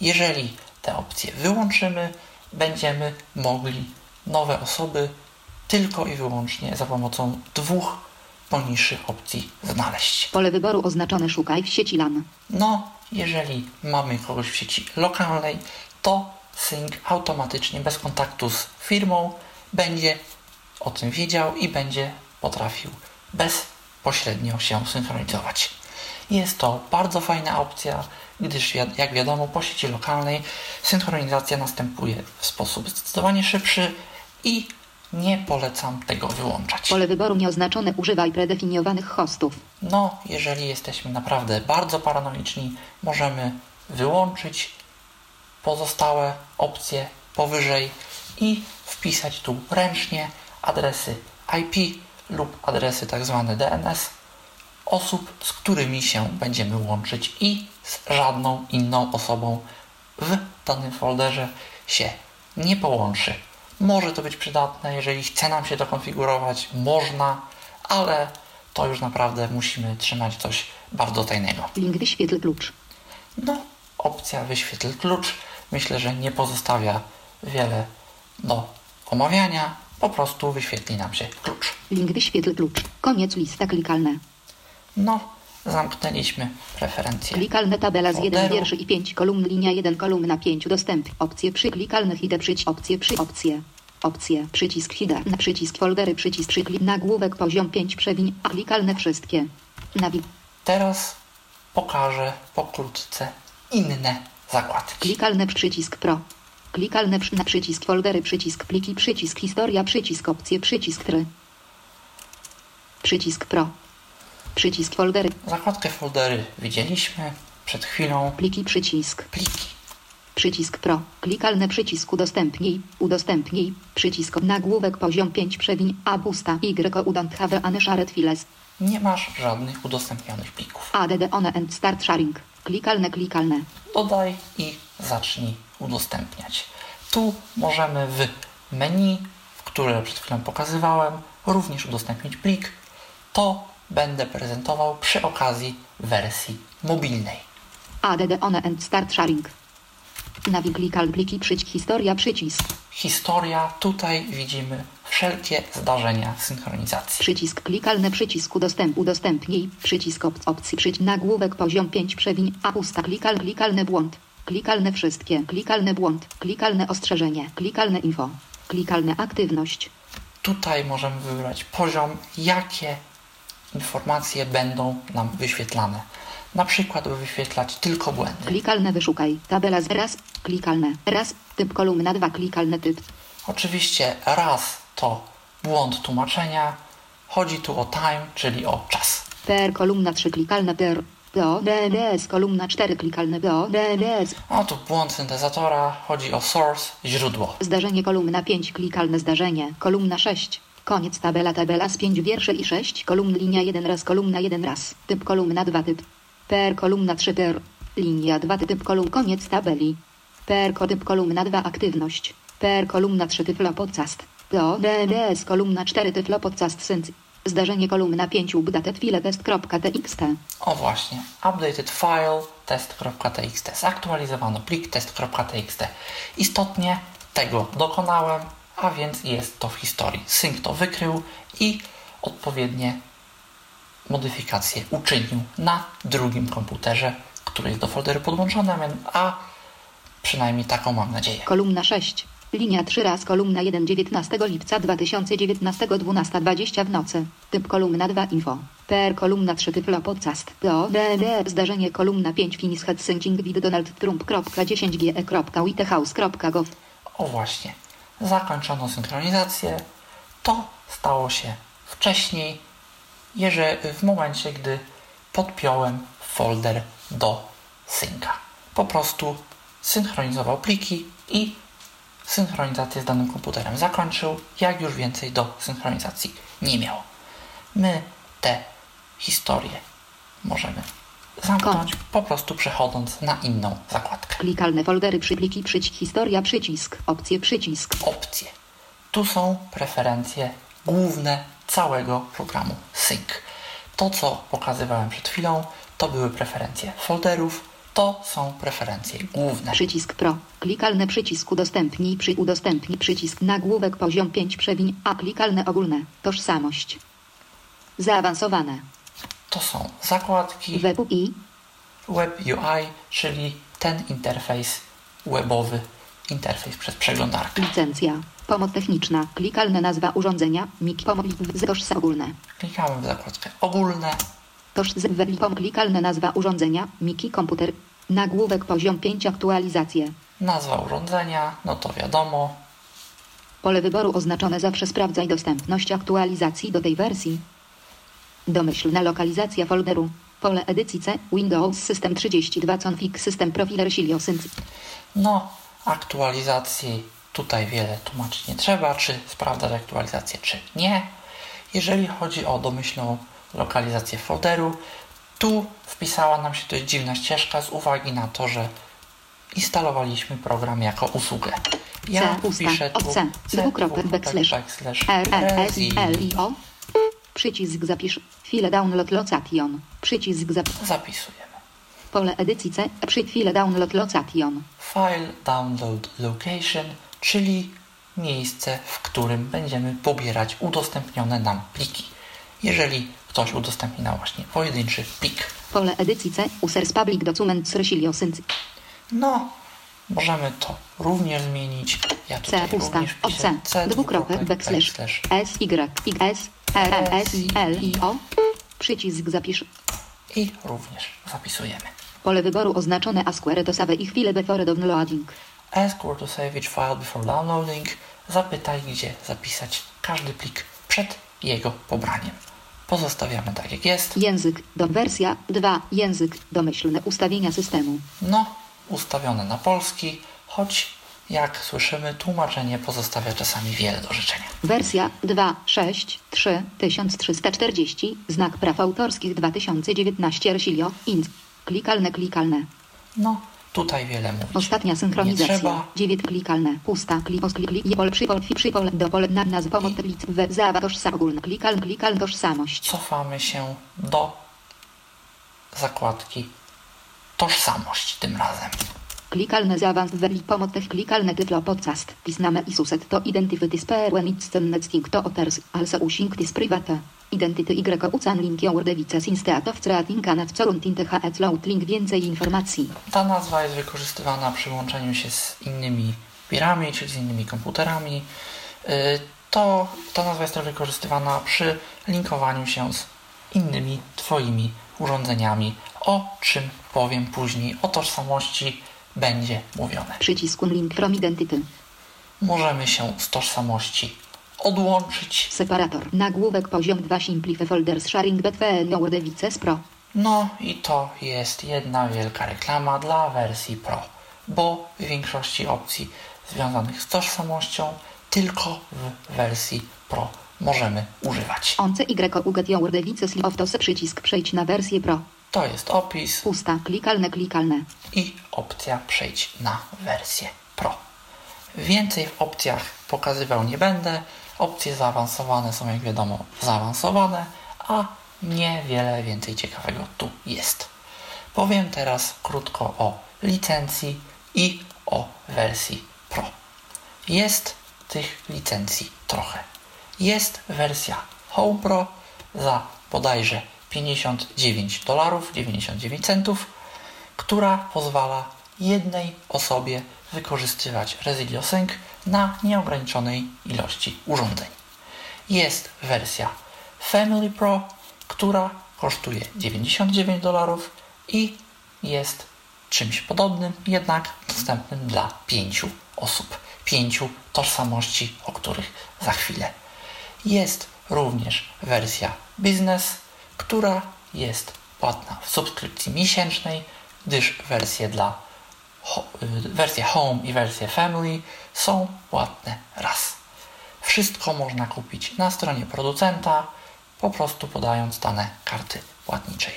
Jeżeli te opcje wyłączymy, będziemy mogli nowe osoby tylko i wyłącznie za pomocą dwóch poniższych opcji znaleźć. Pole wyboru oznaczone szukaj w sieci LAN. No, jeżeli mamy kogoś w sieci lokalnej, to sync automatycznie, bez kontaktu z firmą, będzie o tym wiedział i będzie potrafił bezpośrednio się synchronizować. Jest to bardzo fajna opcja, gdyż jak wiadomo po sieci lokalnej synchronizacja następuje w sposób zdecydowanie szybszy i nie polecam tego wyłączać. Pole wyboru nieoznaczone używaj predefiniowanych hostów. No, jeżeli jesteśmy naprawdę bardzo paranoriczni, możemy wyłączyć pozostałe opcje powyżej i wpisać tu ręcznie adresy IP lub adresy tak zwane DNS osób, z którymi się będziemy łączyć i z żadną inną osobą w danym folderze się nie połączy. Może to być przydatne, jeżeli chce nam się to konfigurować, można, ale to już naprawdę musimy trzymać coś bardzo tajnego. Link wyświetl klucz. No, opcja wyświetl klucz myślę, że nie pozostawia wiele do omawiania, po prostu wyświetli nam się klucz. Link wyświetl klucz. Koniec lista klikalne. No, zamknęliśmy preferencje. Klikalne tabela z 1 folderu. wierszy i 5 kolumn, linia 1 kolumna 5 dostęp. Opcje przy klikalnych idę przyć opcje przy opcje. Opcje, przycisk header, na przycisk foldery, przycisk przyklik, nagłówek poziom 5 przewiń, a klikalne wszystkie. Nawi, Teraz pokażę pokrótce inne zakładki. klikalne przycisk pro. Klikalne przy, na przycisk foldery, przycisk pliki, przycisk historia, przycisk opcje, przycisk try. Przycisk pro. Przycisk foldery, Zakładkę foldery widzieliśmy przed chwilą. pliki, przycisk. Pliki. Przycisk Pro. Klikalny przycisk udostępnij. Udostępnij. Przycisk nagłówek poziom 5 przewiń. A busta. Y udant have an shared files. Nie masz żadnych udostępnionych plików. ADD one and start sharing. Klikalne klikalne. Dodaj i zacznij udostępniać. Tu możemy w menu, w które przed chwilą pokazywałem, również udostępnić plik. To będę prezentował przy okazji wersji mobilnej. ADD on and start sharing. Nawi klikal pliki przycisk historia przycisk. Historia, tutaj widzimy wszelkie zdarzenia synchronizacji. Przycisk klikalny przycisk udostęp udostępnij. Przycisk op opcji przycisk nagłówek poziom 5 przewiń. A pusta klikal klikalny błąd. Klikalne wszystkie. Klikalny błąd. Klikalne ostrzeżenie. Klikalne info. Klikalne aktywność. Tutaj możemy wybrać poziom, jakie informacje będą nam wyświetlane. Na przykład by wyświetlać tylko błędy. Klikalne wyszukaj. Tabela z raz. Klikalne. Raz. Typ kolumna 2. Klikalny typ. Oczywiście raz to błąd tłumaczenia. Chodzi tu o time, czyli o czas. PR kolumna 3. Klikalne PR. Do DDS kolumna 4. Klikalne do DDS. A tu błąd syntezatora. Chodzi o source, źródło. Zdarzenie kolumna 5. Klikalne zdarzenie. Kolumna 6. Koniec tabela tabela z 5 wierszy i 6 kolumn linia 1 raz kolumna 1 raz. Typ kolumna 2 typ. PR kolumna 3 PR. Linia 2 typ kolumn koniec tabeli. Ko- typ kolumna 2 aktywność. PR kolumna 3 tyflo podcast. Do DDS kolumna 4 tyflo podcast sync. Zdarzenie kolumna 5 updated file test.txt. O właśnie, updated file test.txt. Zaktualizowano plik test.txt. Istotnie tego dokonałem, a więc jest to w historii. Sync to wykrył i odpowiednie modyfikacje uczynił na drugim komputerze, który jest do folderu podłączony, a przynajmniej taką mam nadzieję. Kolumna 6. Linia 3 raz kolumna 1 19 lipca 2019 12.20 w nocy. Typ kolumna 2 info. PR kolumna 3 tyflo podcast. Do DD zdarzenie kolumna 5 finish head syncing with Donald Trump.10ge.whitehouse.gov. O właśnie, zakończono synchronizację. To stało się wcześniej, jeżeli w momencie, gdy podpiąłem folder do synka. Po prostu synchronizował pliki i synchronizację z danym komputerem zakończył, jak już więcej do synchronizacji nie miał. My te historie możemy zamknąć po prostu przechodząc na inną zakładkę. Klikalne foldery przypliki przycisk historia przycisk. Opcje przycisk. opcje. Tu są preferencje główne całego programu Sync. To, co pokazywałem przed chwilą, to były preferencje folderów, to są preferencje główne. Przycisk Pro. Klikalne przycisk udostępnij przy udostępnij przycisk nagłówek poziom 5 przewiń a klikalne ogólne. Tożsamość. Zaawansowane. To są zakładki Web UI. Web UI, czyli ten interfejs webowy, interfejs przez przeglądarkę. Licencja. Pomoc techniczna. Klikalne nazwa urządzenia. Mik pomoc tożsa ogólne. Klikamy w zakładkę ogólne, Toż z pom klikalne nazwa urządzenia. Miki komputer. Nagłówek poziom 5 aktualizacje. nazwa urządzenia, no to wiadomo, Pole wyboru oznaczone zawsze sprawdzaj dostępność aktualizacji do tej wersji. Domyślna lokalizacja folderu. Pole edycji C. Windows System 32 Config System Profiler Siliosync. No, aktualizacji tutaj wiele tłumaczyć nie trzeba, czy sprawdzać aktualizację, czy nie. Jeżeli chodzi o domyślną lokalizację folderu, tu wpisała nam się dość dziwna ścieżka z uwagi na to, że instalowaliśmy program jako usługę. Ja C wpiszę tu C. Dwukropek backslash. R R S. I L I O. Przycisk zapisz. File download location. Przycisk zap. Zapisujemy. Pole edycji C. Przy chwilę download location. File download location, czyli miejsce, w którym będziemy pobierać udostępnione nam pliki. Jeżeli ktoś udostępni nam właśnie pojedynczy plik, Pole edycji C. Users public documents Siliosync. no możemy to również zmienić. Ja C tutaj pusta. również O wpiszę C. Dwukropek backslash. S Y I S R S L I O. Przycisk zapisz. i również zapisujemy. Pole wyboru oznaczone Asquare to save i chwilę before downloading. Ask where to save each file before downloading. Zapytaj, gdzie zapisać każdy plik przed jego pobraniem. Pozostawiamy tak jak jest. Język. Do wersja 2. Język. Domyślne ustawienia systemu. No, ustawione na polski, choć jak słyszymy, tłumaczenie pozostawia czasami wiele do życzenia. Wersja 2, 6, 3, 1340, znak praw autorskich 2019 Resilio, int. Klikalne, klikalne. No, tutaj wiele mówić. Ostatnia Nie synchronizacja. trzeba. 9 klikalne. Pusta. Klik. Klik. Klik. Pole. Przypol. Przypol. Do pole. Na nazw. Pomoc. Tablic. W. Zawa. Tożsam. Ogólna. Klikal. Klikal. Tożsamość. Cofamy się do zakładki tożsamość tym razem. Klikalne zaawanс weli pomoc tech klikalne tyflo podcast. Tisname i suset to identity spare when it's connecting to others. Also using this private. Identity y ucan link jordewice sinsteatow creatinga nad coruntin thet load link więcej informacji. Ta nazwa jest wykorzystywana przy łączeniu się z innymi birami, czyli z innymi komputerami. Y, To, ta nazwa jest też wykorzystywana przy linkowaniu się z innymi Twoimi urządzeniami, o czym powiem później. O tożsamości będzie mówione. Przycisk link from identity. Możemy się z tożsamości odłączyć. Separator. Nagłówek poziom 2 Simplify Folders Sharing Between Jordewice Pro. No i to jest jedna wielka reklama dla wersji Pro, bo w większości opcji związanych z tożsamością tylko w wersji Pro możemy używać. Once Y uget of Tose przycisk przejdź na wersję Pro. To jest opis Pusta. Klikalne. Klikalne. i opcja przejdź na wersję Pro. Więcej w opcjach pokazywał nie będę. Opcje zaawansowane są jak wiadomo zaawansowane, a niewiele więcej ciekawego tu jest. Powiem teraz krótko o licencji i o wersji Pro. Jest tych licencji trochę. Jest wersja Home Pro za bodajże 59 dolarów 99 centów, która pozwala jednej osobie wykorzystywać Resilio Sync na nieograniczonej ilości urządzeń. Jest wersja Family Pro, która kosztuje 99 dolarów i jest czymś podobnym, jednak dostępnym dla pięciu osób, pięciu tożsamości, o których za chwilę. Jest również wersja Business, która jest płatna w subskrypcji miesięcznej, gdyż wersje dla wersje Home i wersje Family są płatne raz. Wszystko można kupić na stronie producenta, po prostu podając dane karty płatniczej.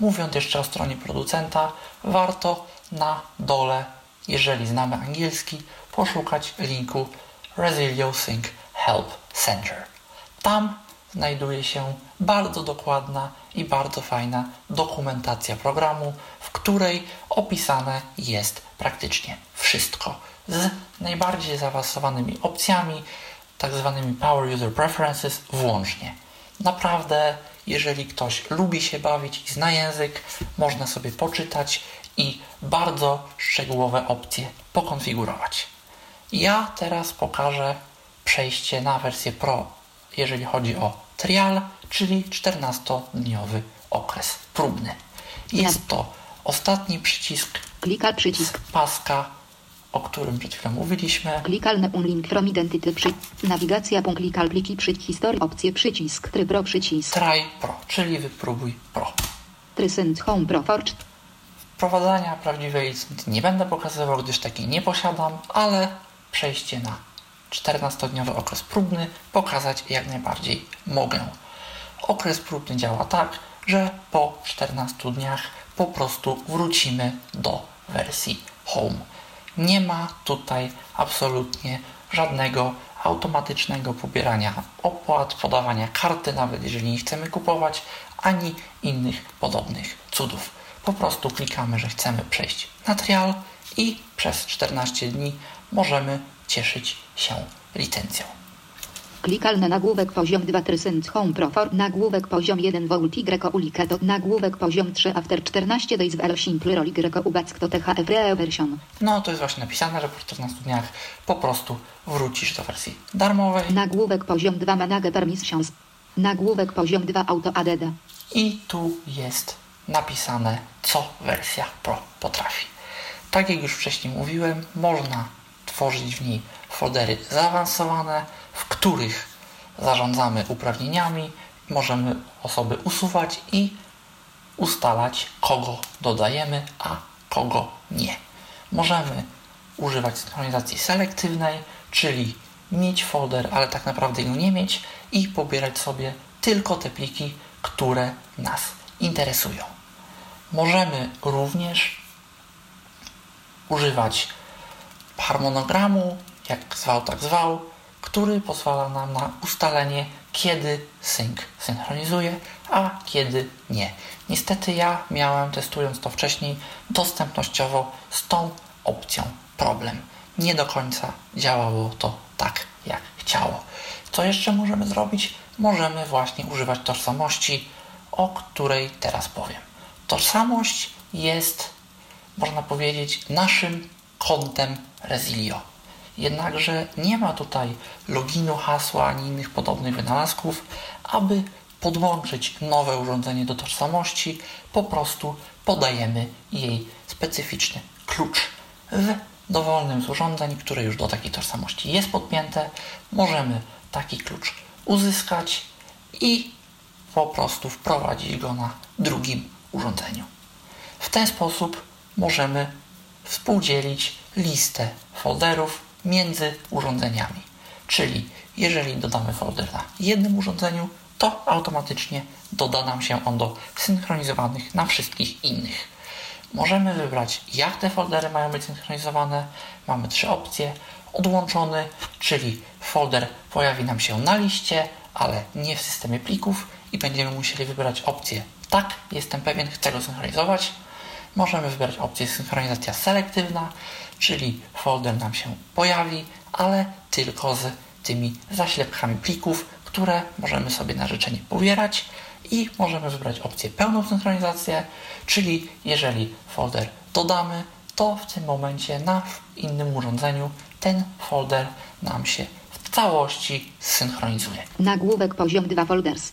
Mówiąc jeszcze o stronie producenta, warto na dole, jeżeli znamy angielski, poszukać linku Resilio Sync Help Center. Tam znajduje się bardzo dokładna i bardzo fajna dokumentacja programu, w której opisane jest praktycznie wszystko z najbardziej zaawansowanymi opcjami, tak zwanymi Power User Preferences włącznie. Naprawdę, jeżeli ktoś lubi się bawić i zna język, można sobie poczytać i bardzo szczegółowe opcje pokonfigurować. Ja teraz pokażę przejście na wersję Pro, jeżeli chodzi o trial, czyli 14-dniowy okres próbny. Jest to ostatni przycisk Klikal przycisk. paska, o którym przed chwilą mówiliśmy. Klikalne unlink from identity przy... Nawigacja punkt klikal pliki przycisk historii opcje przycisk tryb pro przycisk. Try Pro, czyli wypróbuj Pro. Trysent home pro forge. Wprowadzania prawdziwej nie będę pokazywał, gdyż takiej nie posiadam, ale przejście na 14-dniowy okres próbny pokazać jak najbardziej mogę. Okres próbny działa tak, że po 14 dniach po prostu wrócimy do wersji Home. Nie ma tutaj absolutnie żadnego automatycznego pobierania opłat, podawania karty, nawet jeżeli nie chcemy kupować, ani innych podobnych cudów. Po prostu klikamy, że chcemy przejść na trial i przez 14 dni możemy cieszyć się licencją. Klikalne nagłówek poziom 2 Trysent home pro for. Nagłówek poziom 1 volt y ulika to. Nagłówek poziom 3 after 14 days w elo simple roll y uback to thfre version. No to jest właśnie napisane, że po 14 dniach po prostu wrócisz do wersji darmowej Nagłówek poziom 2 manage permissions. Nagłówek poziom 2 auto add. i tu jest napisane, co wersja Pro potrafi. Tak jak już wcześniej mówiłem, można tworzyć w niej foldery zaawansowane, w których zarządzamy uprawnieniami, możemy osoby usuwać i ustalać, kogo dodajemy, a kogo nie. Możemy używać synchronizacji selektywnej, czyli mieć folder, ale tak naprawdę go nie mieć i pobierać sobie tylko te pliki, które nas interesują. Możemy również używać harmonogramu, jak zwał, tak zwał, który pozwala nam na ustalenie, kiedy sync synchronizuje, a kiedy nie. Niestety ja miałem, testując to wcześniej, dostępnościowo z tą opcją problem. Nie do końca działało to tak, jak chciało. Co jeszcze możemy zrobić? Możemy właśnie używać tożsamości, o której teraz powiem. Tożsamość jest, można powiedzieć, naszym kontem Resilio. Jednakże nie ma tutaj loginu, hasła ani innych podobnych wynalazków. Aby podłączyć nowe urządzenie do tożsamości, po prostu podajemy jej specyficzny klucz. W dowolnym z urządzeń, które już do takiej tożsamości jest podpięte, możemy taki klucz uzyskać i po prostu wprowadzić go na drugim urządzeniu. W ten sposób możemy współdzielić listę folderów między urządzeniami. Czyli jeżeli dodamy folder na jednym urządzeniu, to automatycznie doda nam się on do synchronizowanych na wszystkich innych. Możemy wybrać, jak te foldery mają być synchronizowane. Mamy trzy opcje. Odłączony, czyli folder pojawi nam się na liście, ale nie w systemie plików i będziemy musieli wybrać opcję tak, jestem pewien, chcę go synchronizować. Możemy wybrać opcję synchronizacja selektywna, czyli folder nam się pojawi, ale tylko z tymi zaślepkami plików, które możemy sobie na życzenie pobierać i możemy wybrać opcję pełną synchronizację, czyli jeżeli folder dodamy, to w tym momencie na innym urządzeniu ten folder nam się w całości synchronizuje. Nagłówek poziom 2 folders.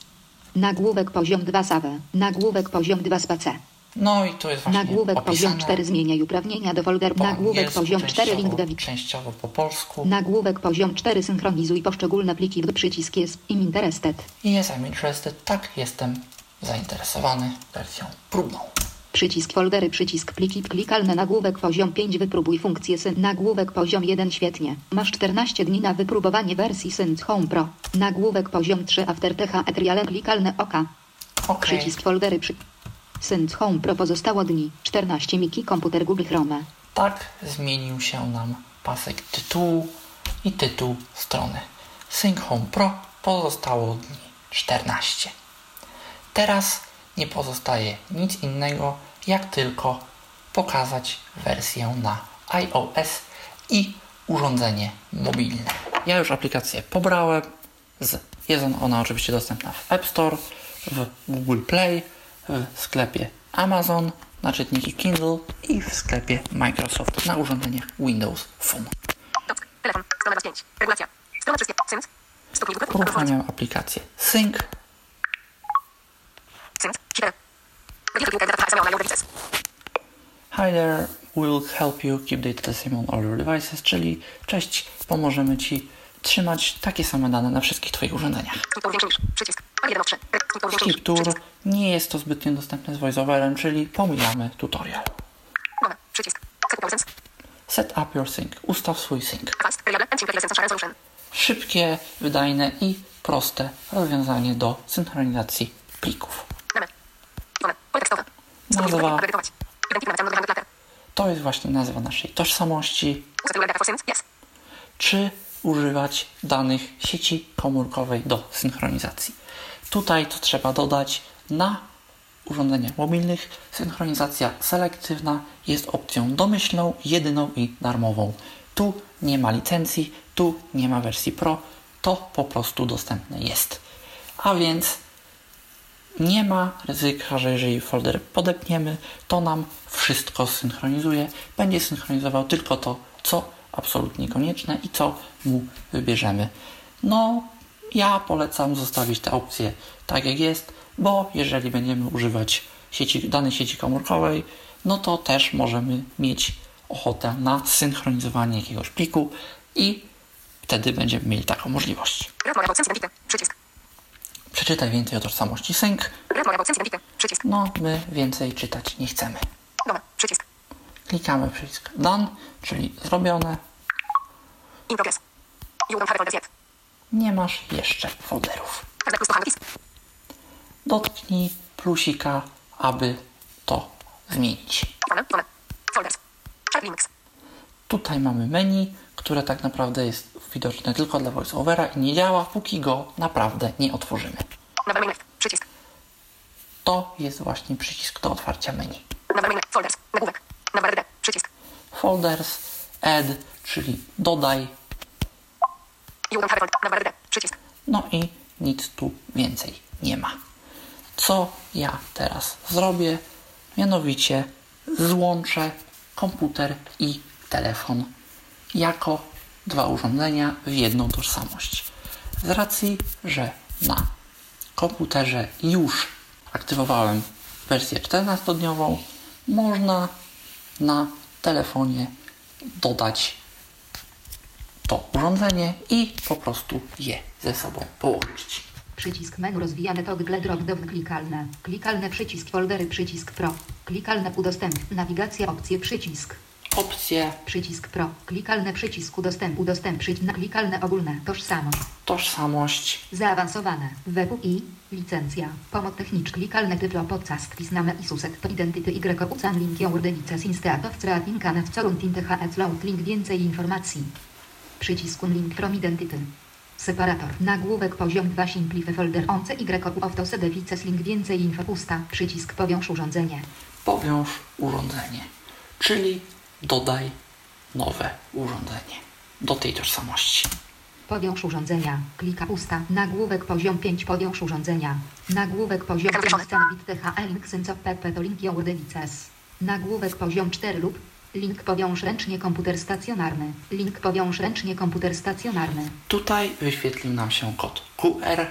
Nagłówek poziom 2 save. Nagłówek poziom 2 space. No i tu jest właśnie Nagłówek poziom opisane 4 zmieniaj uprawnienia do po Nagłówek poziom 4 link wik. Częściowo po polsku. Nagłówek poziom 4 synchronizuj poszczególne pliki. Przycisk jest im interested. Yes, I'm interested. Tak, jestem zainteresowany wersją próbną. Przycisk foldery, przycisk pliki, klikalne nagłówek poziom 5 wypróbuj funkcję syn. Nagłówek poziom 1 świetnie. Masz 14 dni na wypróbowanie wersji Synth Home Pro. Nagłówek poziom 3 Aftertecha Etriale klikalne oka. Ok. Przycisk foldery przy... Synth Home Pro pozostało dni. 14 Miki komputer Google Chrome. Tak zmienił się nam pasek tytułu i tytuł strony. Sync Home Pro pozostało dni 14. Teraz nie pozostaje nic innego, jak tylko pokazać wersję na iOS i urządzenie mobilne. Ja już aplikację pobrałem. Jest ona oczywiście dostępna w App Store, w Google Play, w sklepie Amazon na czytniki Kindle i w sklepie Microsoft na urządzeniach Windows Phone. Dock. Telefon. Strona 25. Regulacja. Strona wszystkie. Sync. Stopnie grupy. Uruchamiam aplikację Sync. Sync. 7. Register link data XML on your devices. Hi there, we'll help you keep data the same on all your devices, czyli cześć, pomożemy Ci trzymać takie same dane na wszystkich Twoich urządzeniach. Skiptour większy niż. Przycisk. A 1 of 3. Skiptour większy niż. Skiptour Przycisk. nie jest to zbytnio dostępne z VoiceOverem, czyli pomijamy tutorial. Set up your sync. Ustaw swój sync. Szybkie, wydajne i proste rozwiązanie do synchronizacji plików. Nazwa. To jest właśnie nazwa naszej tożsamości. Czy używać danych sieci komórkowej do synchronizacji. Tutaj co trzeba dodać na urządzeniach mobilnych synchronizacja selektywna jest opcją domyślną, jedyną i darmową. Tu nie ma licencji, tu nie ma wersji Pro, to po prostu dostępne jest. A więc nie ma ryzyka, że jeżeli folder podepniemy, to nam wszystko synchronizuje. Będzie synchronizował tylko to, co absolutnie konieczne i co mu wybierzemy. No, ja polecam zostawić tę opcję tak jak jest, bo jeżeli będziemy używać sieci, danej sieci komórkowej, no to też możemy mieć ochotę na synchronizowanie jakiegoś pliku i wtedy będziemy mieli taką możliwość. Przycisk. Przeczytaj więcej o tożsamości sync. Przycisk. No, my więcej czytać nie chcemy. Przycisk. Klikamy przycisk Done, czyli zrobione. In progress. You don't have folders yet. Nie masz jeszcze folderów. Handle disk. Dotknij plusika, aby to zmienić. Tutaj mamy menu, które tak naprawdę jest widoczne tylko dla VoiceOvera i nie działa, póki go naprawdę nie otworzymy. Przycisk. To jest właśnie przycisk do otwarcia menu. Folders. Nagłówek. Folders, add, czyli dodaj, no i nic tu więcej nie ma. Co ja teraz zrobię? Mianowicie złączę komputer i telefon jako dwa urządzenia w jedną tożsamość. Z racji, że na komputerze już aktywowałem wersję 14-dniową, można na telefonie dodać to urządzenie i po prostu je ze sobą połączyć. Przycisk menu rozwijane toggle drop down klikalne. Klikalne przycisk foldery przycisk pro. Klikalne udostępn. Nawigacja opcje przycisk. Opcje Przycisk pro. Klikalne przycisk udostęp. Udostęp przycisk. Klikalne ogólne. Tożsamość. tożsamość, Zaawansowane. WPI. Licencja. Pomoc technicz. Klikalne typlo podcast. Znamy i suset. To identity y ucan link jordewice sinsteatow creatinka w corun tinte load link więcej informacji. Przycisk link from identity. Separator. Nagłówek poziom 2 simplify folder once y of to sedevices link więcej info pusta. Przycisk powiąż urządzenie. powiąż urządzenie, czyli dodaj nowe urządzenie do tej tożsamości. Powiąż urządzenia. Klika pusta. Nagłówek poziom 5 powiąż urządzenia. Nagłówek poziom 5 stanowit THL link senso pp to link. Nagłówek poziom 4 lub link powiąż ręcznie komputer stacjonarny. Link powiąż ręcznie komputer stacjonarny. Tutaj wyświetlił nam się kod QR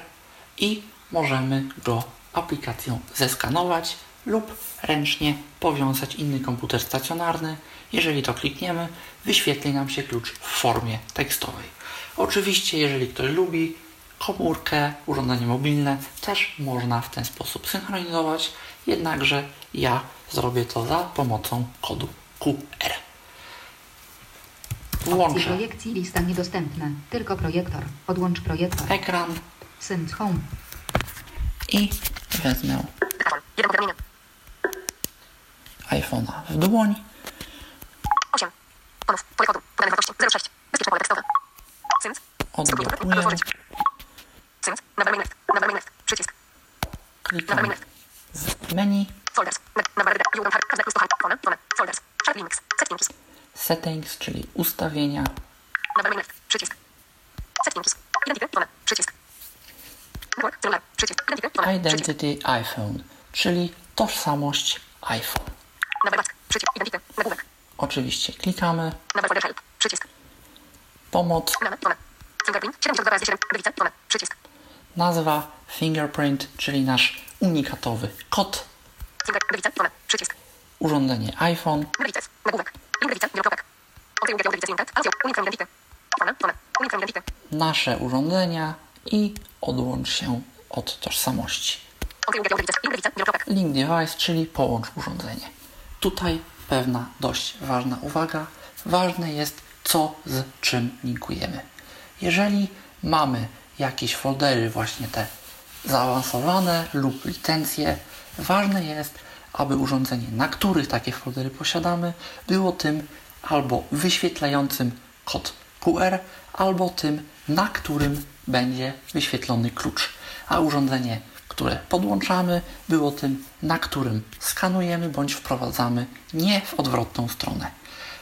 i możemy go aplikacją zeskanować lub ręcznie powiązać inny komputer stacjonarny. Jeżeli to klikniemy, wyświetli nam się klucz w formie tekstowej. Oczywiście, jeżeli ktoś lubi komórkę, urządzenie mobilne, też można w ten sposób synchronizować, jednakże ja zrobię to za pomocą kodu QR. Opcje Włączę projekcji lista niedostępna. Tylko projektor. Odłącz projektor. ekran Send home. i wezmę iPhone'a w dłoń 8. Ponów. Pole kodu. Podane wartości. 06. Bezpieczne pole tekstowe. Stopnie odblokuję, list. Nowy main list. Przycisk. Klikam w menu Folders. Nowa RD. You don't have. Każde plus to Phone. Phone. Folders. Sharp links. Settings. Settings, czyli ustawienia. Przycisk. Settings. Identity. Przycisk. IPhone, czyli tożsamość iPhone. Oczywiście klikamy, pomoc, Name. Phone. Fingerprint. 72 razy 7. Gliwice. Phone. Przycisk. nazwa, fingerprint, czyli nasz unikatowy kod, urządzenie iPhone, Gliwice. Nagłówek. Link gliwice. Wielokropek. Odjął gadio gliwice untet. Audio. Unik from identity. Phone. Phone. Unik from identity. Nasze urządzenia i odłącz się od tożsamości. Link device, czyli połącz urządzenie. Tutaj pewna dość ważna uwaga. Ważne jest, co z czym linkujemy. Jeżeli mamy jakieś foldery, właśnie te zaawansowane lub licencje, ważne jest, aby urządzenie, na których takie foldery posiadamy, było tym albo wyświetlającym kod QR, albo tym, na którym będzie wyświetlony klucz, a urządzenie, które podłączamy, było tym, na którym skanujemy bądź wprowadzamy nie w odwrotną stronę.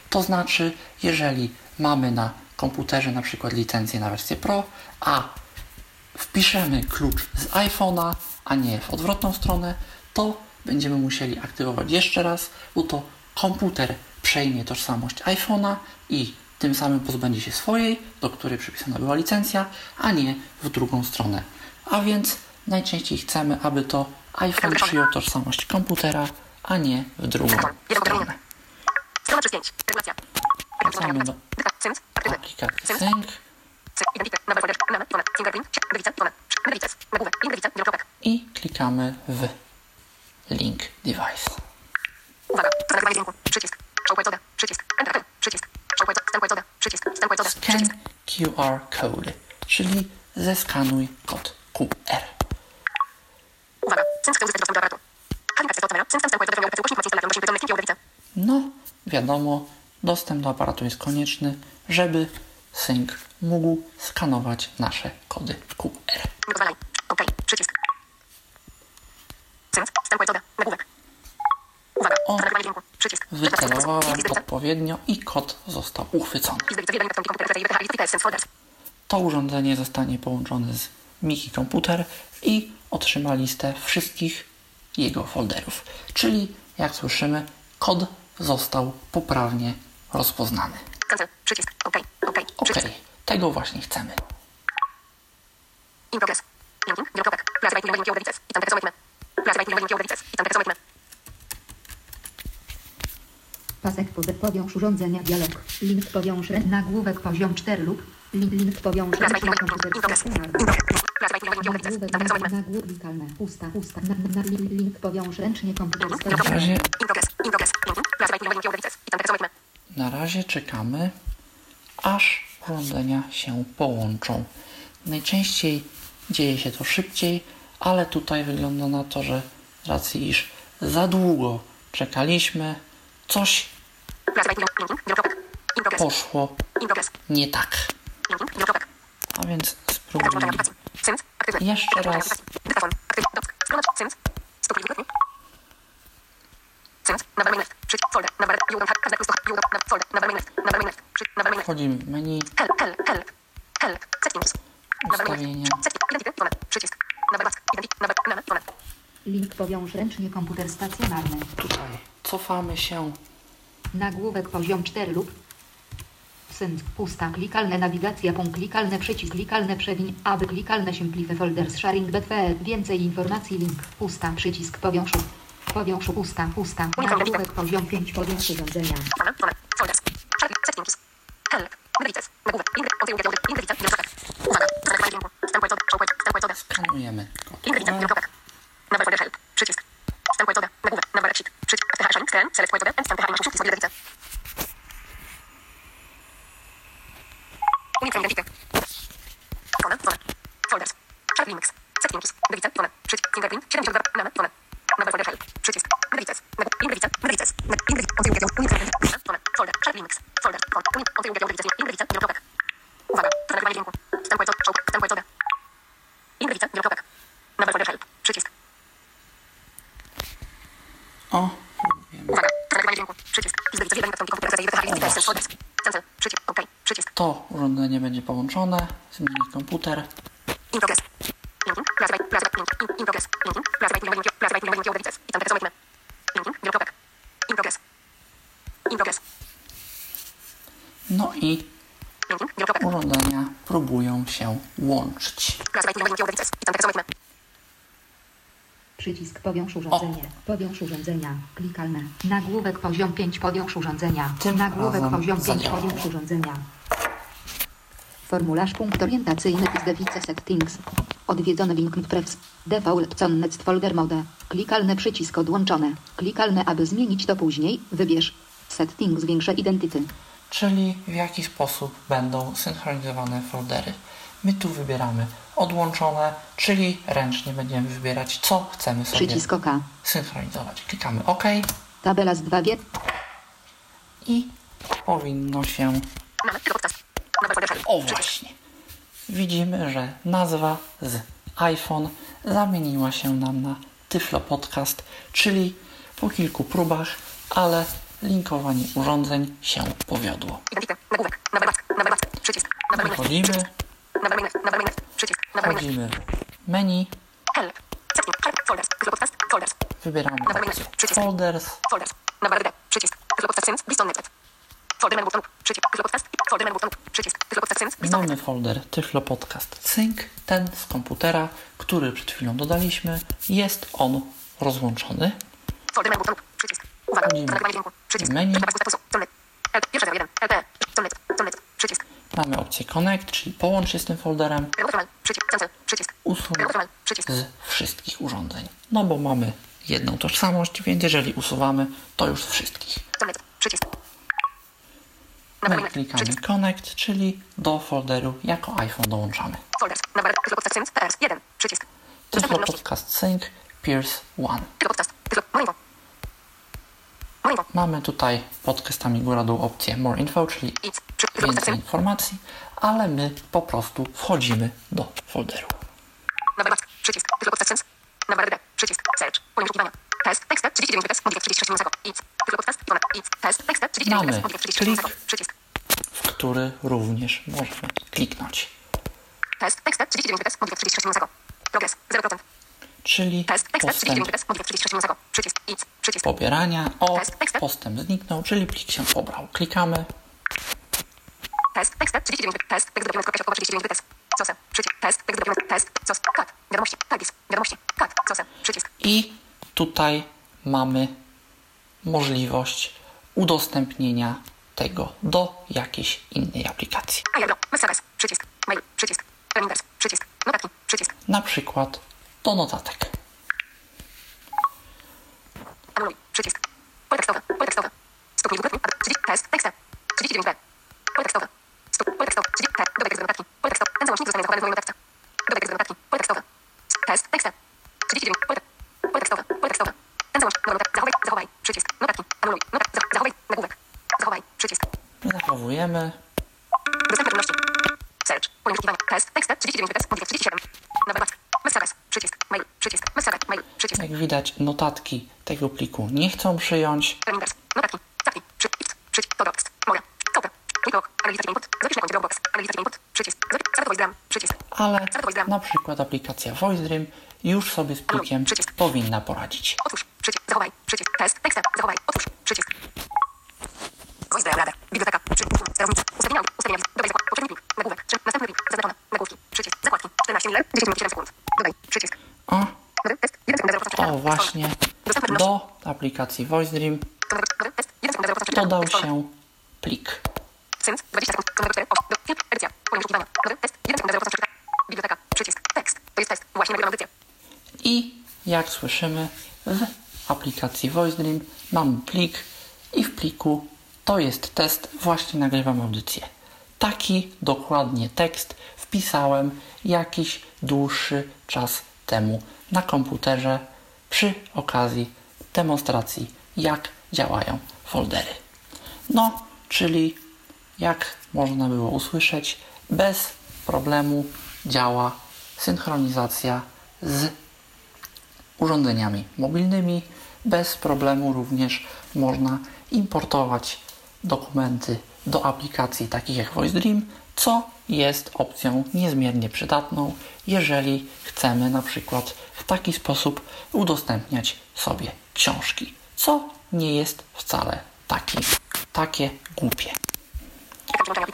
To znaczy, jeżeli mamy na komputerze na przykład licencję na wersję Pro, a wpiszemy klucz z iPhone'a, a nie w odwrotną stronę, to będziemy musieli aktywować jeszcze raz, bo to komputer przejmie tożsamość iPhone'a i tym samym pozbędzie się swojej, do której przypisana była licencja, a nie w drugą stronę. A więc najczęściej chcemy, aby to iPhone przyjął tożsamość komputera, a nie w drugą stronę. powiadomienie. Strona przez 5. Regulacja. Wracamy do aplikacji. Sync i klikamy w Link Device. Uwaga. Nagrywanie dźwięku. Przycisk. Przycisk. Enter. Przycisk. Przycisk. Scan. QR Code, czyli zeskanuj kod QR. Uwaga. Chce uzyskać dostęp do aparatu. Aplikacja to Stalawion. Ukośnik wypełniony. Kliknij Gliwice. No, wiadomo, dostęp do aparatu jest konieczny, żeby sync mógł skanować nasze kody QR. OK. Przycisk. Sync. Wstępuje coda. Nagłówek. Uwaga. O. Wycelowałem odpowiednio i kod został uchwycony. To urządzenie zostanie połączone z Miki Komputer i otrzyma listę wszystkich jego folderów. Czyli, jak słyszymy, kod został poprawnie rozpoznany. Przycisk. OK. OK. Ok, tego właśnie chcemy. In progress. Linking. Wielokropek. Plaza tak. Plaza Linki Odewices. I tam tak samo jak my. Pasek pod powiąż urządzenia dialog. Link powiąż nagłówek poziom 4 lub link, link powiąż. Usta, usta. Na, na, na, link, powiąż ręcznie komputer stacjonarny. razie, my. na razie czekamy, aż urządzenia się połączą. Najczęściej dzieje się to szybciej, ale tutaj wygląda na to, że z racji iż za długo czekaliśmy, coś poszło. In progress. nie tak. A więc spróbujmy. Jeszcze raz. Wchodzimy w menu, Ustawienia. Link powiąż ręcznie komputer stacjonarny. tutaj. Cofamy się, Nagłówek poziom 4 lub Sync, pusta, klikalne nawigacja, punkt, klikalne przycisk, klikalne przewiń, aby klikalne simplify folders, sharing, btw, więcej informacji, link, pusta, przycisk, powiążu, powiążu, pusta, pusta, nagłówek poziom 5, powiąż urządzenia. Zona. Zona. Folders. Sharing. Settings. Help. Odzył. Scan. Select coda. End. FTH. Masz szufki. Sobie Unikam identity. Zona. Zona. Folders. Shared links. Settings. Navigace. Zona. Przycisk. Fingerprint. 72. Name. Zona. Naval folder help. Przycisk. Navigaces. Navigace. Navigace. Navigace. Odzył. Wiadomo. Unikam identity. Zona. Folder. Shared links. Folder. Zona. Unik- Odzył. Wiadomo. Navigace. Navigace. Wielokropek. Uwaga. To nagrywanie dźwięku. Wstępuje coda. Czołg. Wstępuje coda. Ingrid. Wielokropek. Naval folder help. Przycisk. O, próbujemy. Uwaga. To nagrywanie dźwięku. Przycisk. Izby widzenia w komputer ZTE i VTH i VTS Folders. Cancel. Przycisk. OK. Przycisk. To urządzenie będzie połączone z Mini Komputer. In progress. Linking. Plaza Wajpin. Plaza Link. In, in progress. Linking. Plaza Wajpin. Linki. Plaza Wajpin. Linki. Odewices. I tam tak samo jak my. Linking. Wielokropek. In progress. In progress. No i urządzenia próbują się łączyć. Plaza Wajpin. Linki. Odewices. I tam tak samo jak my. Przycisk powiąż urządzenie, powiąż urządzenia, klikalne, nagłówek poziom 5, powiąż urządzenia, Tym nagłówek poziom 5, zadziałało. powiąż urządzenia. Formularz punkt orientacyjny z device settings. Odwiedzony link prefs. Default connect folder mode. Klikalny przycisk odłączone. Klikalny aby zmienić to później. Wybierz. Settings zwiększę identity. Czyli w jaki sposób będą synchronizowane foldery. My tu wybieramy odłączone, czyli ręcznie będziemy wybierać, co chcemy sobie Przycisk OK. synchronizować. Klikamy OK Tabela z 2 wie. i powinno się... O właśnie! Widzimy, że nazwa z iPhone zamieniła się nam na Tyflo Podcast, czyli po kilku próbach, ale linkowanie urządzeń się powiodło. Identity. Wchodzimy, menu, wybieramy opcję. Folders, Folders. Przycisk. Mamy folder Tyflo Podcast Sync, ten z komputera, który przed chwilą dodaliśmy, jest on rozłączony. Wchodzimy menu. Przegląd statusu. Connet. LP. Pierwsza 01. LP. Connet. Connet. Przycisk. Mamy opcję Connect, czyli połącz się z tym folderem, Przycisk. Cancel. Przycisk. usuń Przycisk. z wszystkich urządzeń. No bo mamy jedną tożsamość, więc jeżeli usuwamy, to już z wszystkich. Przycisk. My Naval klikamy Przycisk. Connect, czyli do folderu jako iPhone dołączamy. Folders. Podcast sync. PS. 1. Przycisk. Dostępne Tyflo wiadomości. Podcast Sync Pierce 1. Tyflo podcast. Tyflo. Moinfo. Moinfo. info. Mamy tutaj pod kwestiami góra-dół opcję More Info, czyli Idź. Więcej informacji, ale my po prostu wchodzimy do folderu. Nawigacja. Przycisk. Tylko. Nawigacja. Przycisk. Search. Pole wyszukiwania. Test. Tekst. 39 test. Modifikat 36 minusego. Idź. Tylko podstaw. Stronę. Idź. Test. Tekst. 39 Mamy test. Modifikat 36 minusego. klik. Przycisk. w który również możemy kliknąć. Test. Tekst. 39 test. Modifikat 36 minusego. Progres. 0%. Czyli Test. Tekst. 39 postęp test. Modifikat 36 minusego. Przycisk. Idź. Przycisk. pobierania. O, postęp zniknął, czyli plik się pobrał. Klikamy. Test, tekst, 39, test, tekst dokument, kopia środkowa 39, test, cosem, przycisk, test, tekst dokument, test, cos, kat, wiadomości, tagis, wiadomości, kat, cosem, przycisk, I tutaj mamy możliwość udostępnienia tego do jakiejś innej aplikacji. Ayagro, messages, przycisk, mail, przycisk, reminders, przycisk, notatki, przycisk, Na przykład do notatek. anuluj, przycisk, pole tekstowe, pole tekstowe, stopnij 30, test, tekst, 39b, pole tekstowe, stop, pole tekstowe, 30, te, dobry tekst do notatki, pole tekstowe, ten załącznik zostanie zachowany w moim notatce, dobry tekst do notatki, pole tekstowe, test, tekst, 39, pole, pole tekstowe, pole tekstowe, ten załącznik, notatki, zachowaj, zachowaj, przycisk, notatki, anuluj, notat, zach- zachowaj, nagłówek, zachowaj, przycisk, Zachowujemy. Dostępne czynności. Search. Pole wyszukiwania. Test. Tekst. 39 test. Modifikat 37. Nawigacja. Messages. Przycisk. Mail. Przycisk. Messages. Mail. Przycisk. Jak widać, notatki tego pliku nie chcą przyjąć. Notatki. Zapnij. Przy. Ift. Przycisk. To Dropbox. Moja. Kopia. Clicklock. Analizacja input. Zapisz na koncie Dropbox. Analizacja input. Przycisk. Zapisz. Start voice gram. Przycisk. Ale na przykład aplikacja VoiceDream już sobie z plikiem Przycisk. powinna poradzić. Otwórz. Przycisk. Zachowaj. Przycisk. Test. Tekst. Zachowaj. Otwórz. Przycisk. Voice gram. Radar. Biblioteka. Przycisk. Sterownica. Ustawienia. Ustawienia. Dodaj zakład. Poprzedni plik. Nagłówek. Trzy. Następny plik. Zaznaczone. Nagłówki. Przycisk. Zakładki. 14 mile. 10 minut 7 sekund. Dodaj. Przycisk. O, Nowy test. 1 sekund. 0%. o właśnie do aplikacji VoiceDream Nowy test. 1 sekund. 0%. dodał się plik. Sync, 20 sekund, numer 4, 8, do, filtr, edycja, pole wyszukiwania, nowy test, 1 sekund, 0% przeczytania, biblioteka, przycisk, tekst, to jest test, właśnie nagrywam audycję. I jak słyszymy, w aplikacji VoiceDream mamy plik i w pliku to jest test, właśnie nagrywam audycję. Taki dokładnie tekst wpisałem jakiś dłuższy czas temu na komputerze przy okazji demonstracji, jak działają foldery. No, czyli jak można było usłyszeć, bez problemu działa synchronizacja z urządzeniami mobilnymi. Bez problemu również można importować dokumenty do aplikacji takich jak VoiceDream, co jest opcją niezmiernie przydatną, jeżeli chcemy na przykład w taki sposób udostępniać sobie książki, co nie jest wcale taki, takie głupie.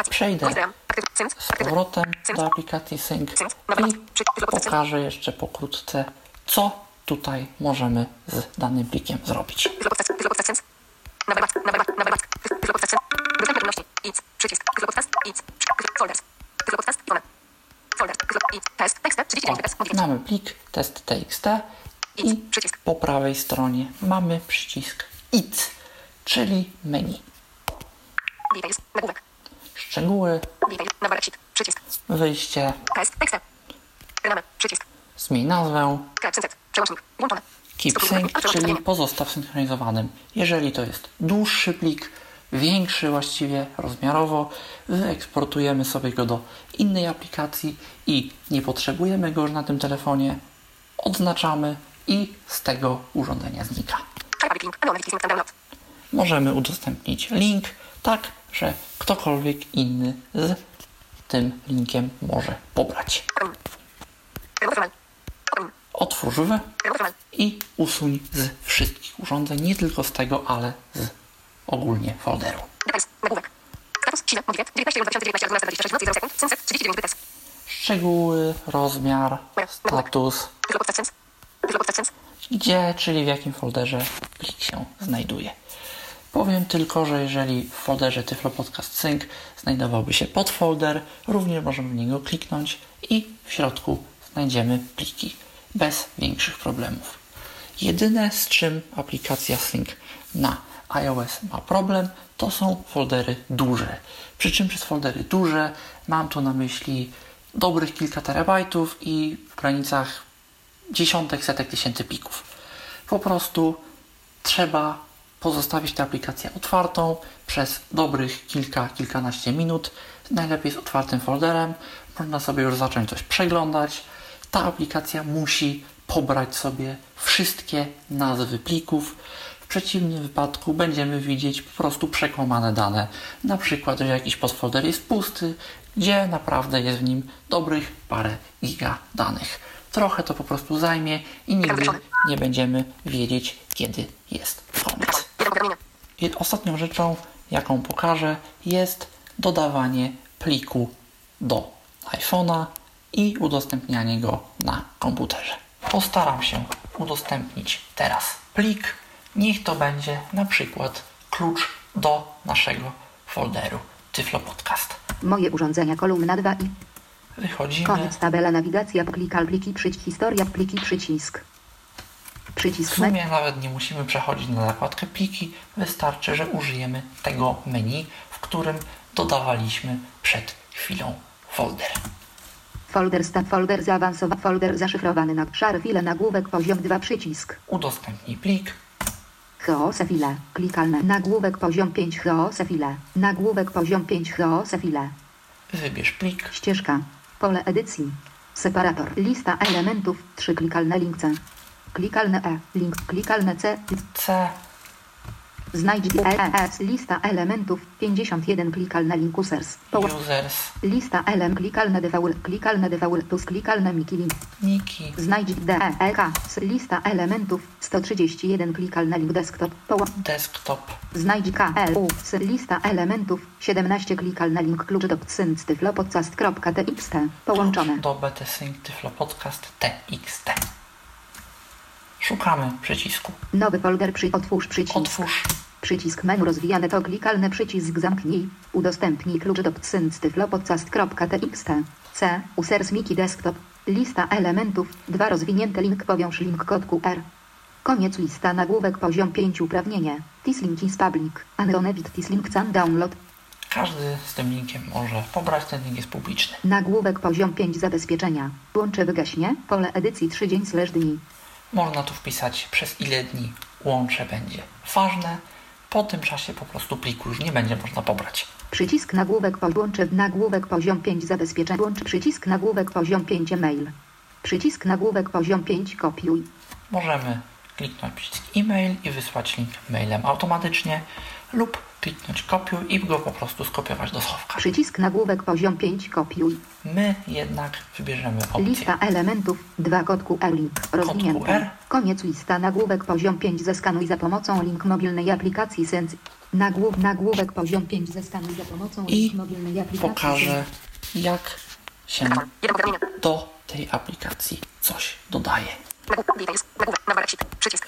Przejdę Voice z powrotem do aplikacji Sync i pokażę jeszcze pokrótce, co tutaj możemy z danym plikiem zrobić. Test, O, 39 test, modifikacje. mamy plik. Test.txt i Idź, przycisk. po prawej stronie mamy przycisk Idź, czyli menu. Szczegóły, wyjście, test, zmień nazwę, przełącznik, włączone. Keep Sync, czyli pozostaw synchronizowanym. Jeżeli to jest dłuższy plik, większy właściwie rozmiarowo, wyeksportujemy sobie go do innej aplikacji i nie potrzebujemy go już na tym telefonie, odznaczamy i z tego urządzenia znika. Możemy udostępnić link tak, że ktokolwiek inny z tym linkiem może pobrać. Open. Remove from. Open. Otwórz w i usuń z wszystkich urządzeń, nie tylko z tego, ale z ogólnie folderu. Details, nagłówek. Status, silny, modifikat, 19 2019 od 12 26 0 sekund, synset, 39 test. Szczegóły, rozmiar, status, gdzie, czyli w jakim folderze plik się znajduje. Powiem tylko, że jeżeli w folderze Tyflo Podcast Sync znajdowałby się podfolder, również możemy w niego kliknąć i w środku znajdziemy pliki bez większych problemów. Jedyne z czym aplikacja Sync na iOS ma problem, to są foldery duże. Przy czym przez foldery duże mam tu na myśli dobrych kilka terabajtów i w granicach dziesiątek, setek tysięcy plików. Po prostu trzeba pozostawić tę aplikację otwartą przez dobrych kilka, kilkanaście minut. Najlepiej z otwartym folderem. Można sobie już zacząć coś przeglądać. Ta aplikacja musi pobrać sobie wszystkie nazwy plików. W przeciwnym wypadku będziemy widzieć po prostu przekłamane dane. Na przykład, że jakiś podfolder jest pusty, gdzie naprawdę jest w nim dobrych parę giga danych. Trochę to po prostu zajmie i nigdy nie będziemy wiedzieć, kiedy jest koniec. I ostatnią rzeczą, jaką pokażę, jest dodawanie pliku do iPhone'a i udostępnianie go na komputerze. Postaram się udostępnić teraz plik. Niech to będzie na przykład klucz do naszego folderu Tyflo Podcast. Moje urządzenia kolumna 2 i Wychodzimy. koniec tabela nawigacja klikal pliki przycisk historia pliki przycisk. W Przycisk me- sumie nawet nie musimy przechodzić na zakładkę pliki, wystarczy, że użyjemy tego menu, w którym dodawaliśmy przed chwilą folder. Folder stan folder zaawansowany folder zaszyfrowany na szary file nagłówek poziom 2 przycisk. Udostępnij plik, Chaose file. Klikalne. Nagłówek poziom 5 chaose file. Nagłówek poziom 5 chaose file. wybierz plik, Ścieżka. Pole edycji. Separator. Lista elementów. 3 klikalne link C. Klikalne E. Link. Klikalne C. C, Znajdź ES. Lista elementów. 51 klikalne link users. Users, Lista element. Klikalne default. Klikalne default. Plus klikalne miki link. niki, Znajdź D. E. K. S. Lista elementów. 131 klikalne link desktop. Poła- desktop, Znajdź KLU z lista elementów 17 klikalny link klucz do cynctyflopodcast.txt połączone. do BT Sync Tyflo Podcast TXT. Szukamy przycisku. Nowy folder przy otwórz przycisk. Otwórz, Przycisk menu rozwijane to klikalny przycisk zamknij. Udostępnij klucz do cynctyflopodcast.txt. C. Users Miki Desktop. Lista elementów. 2 rozwinięte link powiąż link kod QR. Koniec lista nagłówek poziom 5 uprawnienie. Tislink is public. Unronevit tislink can download. każdy z tym linkiem może pobrać, ten link jest publiczny. Nagłówek poziom 5 zabezpieczenia. Łącze wygaśnie. Pole edycji 3 dzień slash dni. Można tu wpisać przez ile dni łącze będzie ważne. Po tym czasie po prostu pliku już nie będzie można pobrać. Przycisk nagłówek po łącze nagłówek poziom 5 zabezpieczenia. Łącz przycisk nagłówek poziom 5 mail. Przycisk nagłówek poziom 5 kopiuj. Możemy kliknąć przycisk e-mail i wysłać link mailem automatycznie lub kliknąć kopiuj i go po prostu skopiować do schowka. Przycisk nagłówek poziom 5 kopiuj. My jednak wybierzemy opcję Lista elementów 2 kod QR link rozwinięty. Koniec lista nagłówek poziom 5 zeskanuj za pomocą link mobilnej aplikacji Sense. Nagłów, nagłówek poziom 5 zeskanuj za pomocą i link mobilnej aplikacji pokażę jak się do tej aplikacji coś dodaje.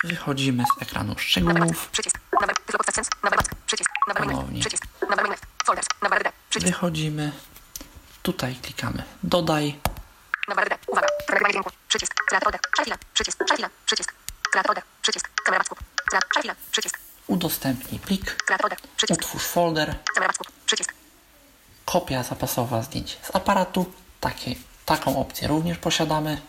Wychodzimy z ekranu szczegółów, wychodzimy, tutaj klikamy. Dodaj, udostępnij plik, utwórz folder, kopia zapasowa zdjęcie z aparatu, takie, taką opcję również posiadamy.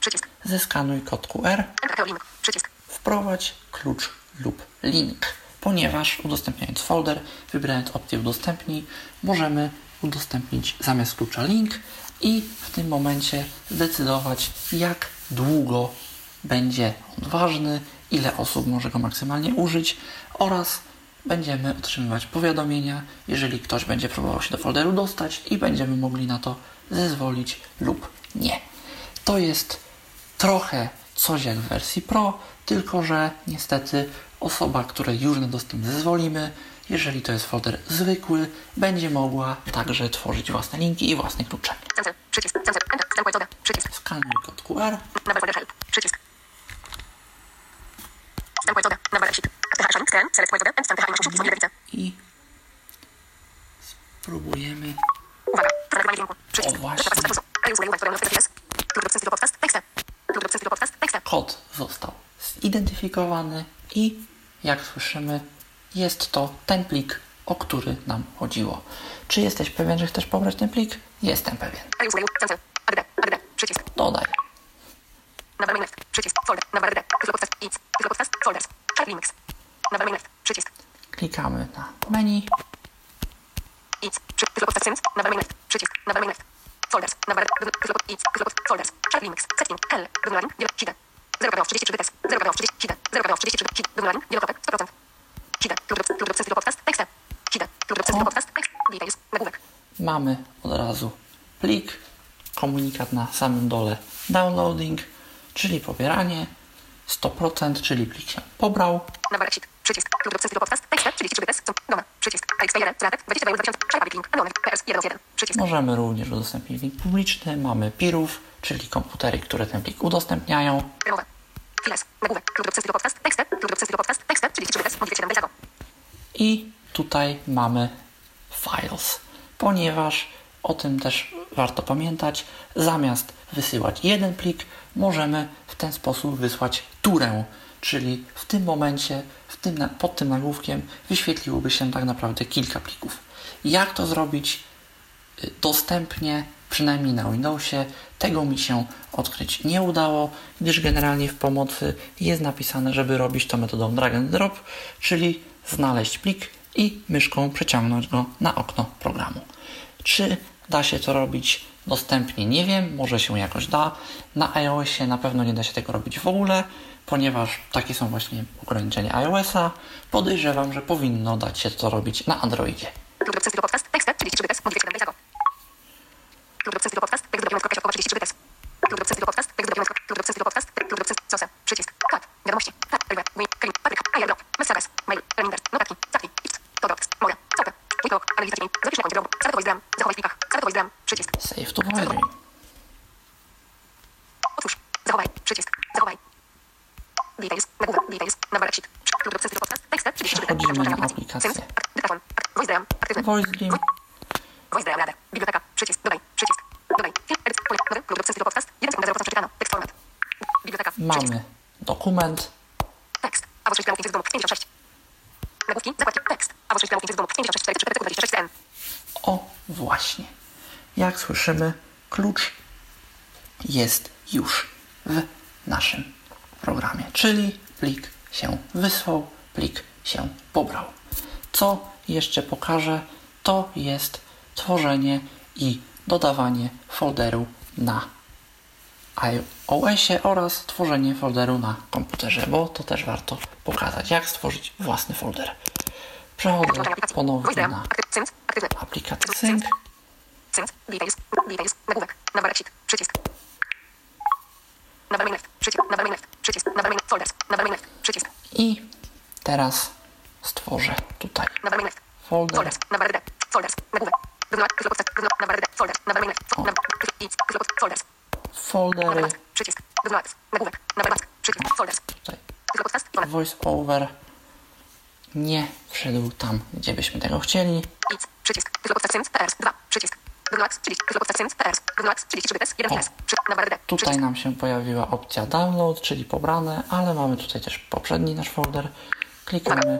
Przycisk. zeskanuj kod QR, Enter link. Przycisk. wprowadź klucz lub link. Ponieważ udostępniając folder, wybierając opcję udostępnij, możemy udostępnić zamiast klucza link i w tym momencie zdecydować jak długo będzie on ważny, ile osób może go maksymalnie użyć oraz będziemy otrzymywać powiadomienia, jeżeli ktoś będzie próbował się do folderu dostać i będziemy mogli na to zezwolić lub nie. To jest trochę coś jak w wersji Pro, tylko że niestety osoba, której już na dostęp zezwolimy, jeżeli to jest folder zwykły, będzie mogła także tworzyć własne linki i własne klucze. Przycisk. Przycisk. Skanuj kod QR. Przycisk. I spróbujemy. Uwaga. Nagrywanie dźwięku. Przycisk. O, właśnie. Kod został zidentyfikowany i jak słyszymy, jest to ten plik, o który nam chodziło. Czy jesteś pewien, że chcesz pobrać ten plik? Jestem pewien. Dodaj. Przycisk. Folder. Nawarek D. Klub Podcast. Eats. Klub Podcast. Folders. Chat Linux. Nawarek main left. off 33 bits. 0 off 30 hide. 0 off 33 hide. Wyglądanie. Wielokropek. 100%. Hide. Klub klub klub stylu podcast. Tekst. Hide. Klub klub stylu podcast. Tekst. Details. Nagłówek. Mamy od razu plik, komunikat na samym dole downloading, czyli pobieranie, 100%, czyli plik się pobrał. Number sheet. Przycisk. Klub klub stylu podcast. Tekst. 33 bits. Doma. Przycisk. AXP1. Zlatek. 22 2000. Szalpawik link. Anonym. PS 1 1. Przycisk. Możemy również udostępnić link publiczny. Mamy peerów, czyli komputery, które ten plik udostępniają. Remowa. Files. Nagłówek. Klub klub stylu podcast. Tekst. Klub klub stylu podcast. Tekst. 33 bits. Modifikacja 7 Bejzago. I tutaj mamy files, ponieważ o tym też warto pamiętać. Zamiast wysyłać jeden plik, możemy w ten sposób wysłać turę, czyli w tym momencie, w tym, pod tym nagłówkiem wyświetliłoby się tak naprawdę kilka plików. Jak to zrobić y, dostępnie, przynajmniej na Windowsie? Tego mi się odkryć nie udało, gdyż generalnie w pomocy jest napisane, żeby robić to metodą drag and drop, czyli znaleźć plik i myszką przeciągnąć go na okno programu. Czy da się to robić dostępnie? Nie wiem, może się jakoś da. Na iOSie na pewno nie da się tego robić w ogóle, ponieważ takie są właśnie ograniczenia iOSa. Podejrzewam, że powinno dać się to robić na Androidzie. Klub klub stylu podcast. Tekst. 33 bits. Modifikacja 7 Bejzago. Klub klub stylu podcast. Tekst do kropka 33 bits. Klub klub stylu podcast. Tekst do klub klub stylu podcast. Klub klub Sosa. Przycisk. Kat. Wiadomości. Kat. Elwe. Win. Krim. Patryk. Aja. Drop. Messages. Mail. Reminder. Notatki. Zapki. Ips. Todo. Moja. Copy. Wikok. Analiza dźwięk. Zapisz na koncie drogu. Zagotować gram. Zachowaj w plikach. Zagotować gram. Przycisk. Save to Volume. Otwórz. Zachowaj. Przycisk. Zachowaj. Details. Nagłówek. Details. Number sheet. Klub stylu podcast. Tekst. 33 bits. Przechodzimy na aplikację. Dyktafon. Voice Dream. Aktywny. Voice Dream. Voice Dream. Radę. Biblioteka. Przycisk. Dodaj. Przycisk. Dodaj. Film. Edit. Pole. Nowy. Klub stylu podcast. 1.0% przeczytano. Tekst format. Biblioteka. Mamy dokument. Tekst. Albo 6 gramów domów 56. Nagłówki. Zakładki. Tekst. Albo 6 gramów domów 56. 44. 26 n. O, właśnie. Jak słyszymy, klucz jest już w naszym programie, czyli plik się wysłał, plik się pobrał. Co jeszcze pokażę, to jest tworzenie i dodawanie folderu na iOSie oraz tworzenie folderu na komputerze, bo to też warto pokazać, jak stworzyć własny folder. Przechodzę ponownie na aplikację Sync. Sync. Details. Details. Nagłówek. Number sheet. Przycisk. Number main left. Przycisk. Number main left. Przycisk. Number main folders. Number main left. Przycisk. I teraz stworzę tutaj folder. Folders. Number D. Folders. Nagłówek. Wygląd. Klub podstaw. Number D. Folders. Number main left. Klub. Folders. Foldery. Przycisk. Wygląd. Nagłówek. Przycisk. Folders. tutaj. Podstaw. Voice over nie wszedł tam, gdzie byśmy tego chcieli. Przycisk. Klub podstaw. Sync. PS. 2. Przycisk. Wygląd. Przycisk. Klub podstaw. Sync. PS. Wygląd. 33 bits. 1 O. PS. Przy. Number D. Tutaj nam się pojawiła opcja download, czyli pobrane, ale mamy tutaj też poprzedni nasz folder. Klikamy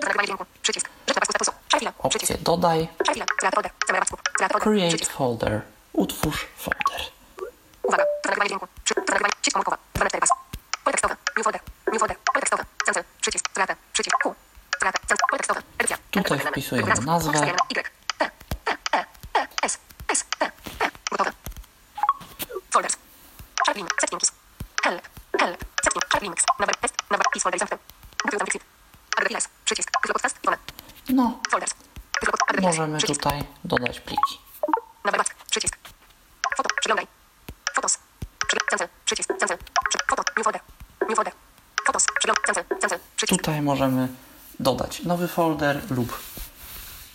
opcję dodaj, create folder, utwórz folder. Uwaga, to nagrywanie dźwięku. To nagrywanie, sieć komórkowa. 12 pas. Pole tekstowe. New folder. New folder. Pole tekstowe. Cancel. Przycisk. Przycisk. Q. Cancel. Pole tekstowe. Edycja. Tutaj wpisujemy nazwę. Wpisujemy Y. T. T. E. E. S. T. T. Gotowe. Folders. Sharp link. Set links. Help. Help. Set link. Sharp links. Number test. Number is folder zamknę. Google Exit. Przycisk. Google podcast. Wolę. No, Folders. Możemy tutaj dodać pliki. Number. Przycisk. Foto. Przeglądaj. Fotos. Cancel. Przycisk. Cancel. Foto. New folder. New folder. Fotos. Przeglądaj. Cancel. Cancel. Przycisk. Tutaj możemy dodać nowy folder lub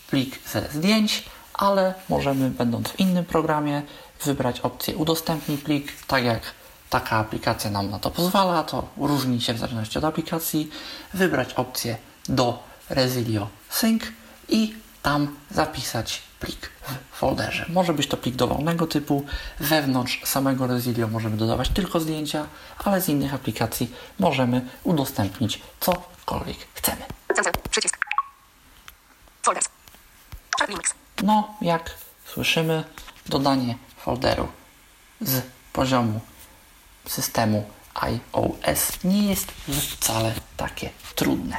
plik ze zdjęć, ale możemy, będąc w innym programie, wybrać opcję udostępnij plik, tak jak taka aplikacja nam na to pozwala, to różni się w zależności od aplikacji, wybrać opcję do Resilio Sync i tam zapisać plik w folderze. Może być to plik dowolnego typu, wewnątrz samego Resilio możemy dodawać tylko zdjęcia, ale z innych aplikacji możemy udostępnić cokolwiek chcemy. Przycisk. Folders. Links. No, jak słyszymy, dodanie folderu z poziomu systemu iOS nie jest wcale takie trudne.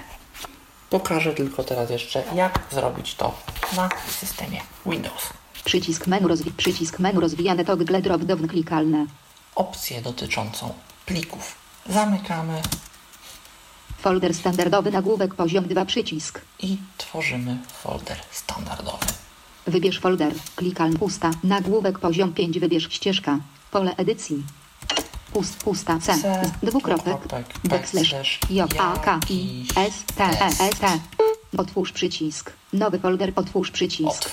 Pokażę tylko teraz jeszcze, jak zrobić to na systemie Windows. Przycisk menu rozwi przycisk menu rozwijane toggle drop down klikalne. Opcję dotyczącą plików Zamykamy Folder standardowy nagłówek poziom 2 przycisk. i tworzymy folder standardowy. Wybierz folder. Klikam pusta. Nagłówek poziom 5. Wybierz ścieżka. Pole edycji. Pust, pusta C. Dwukropek. dwukropek, Backslash. J A K I S T E S. T. Otwórz przycisk. Nowy folder. Otwórz przycisk.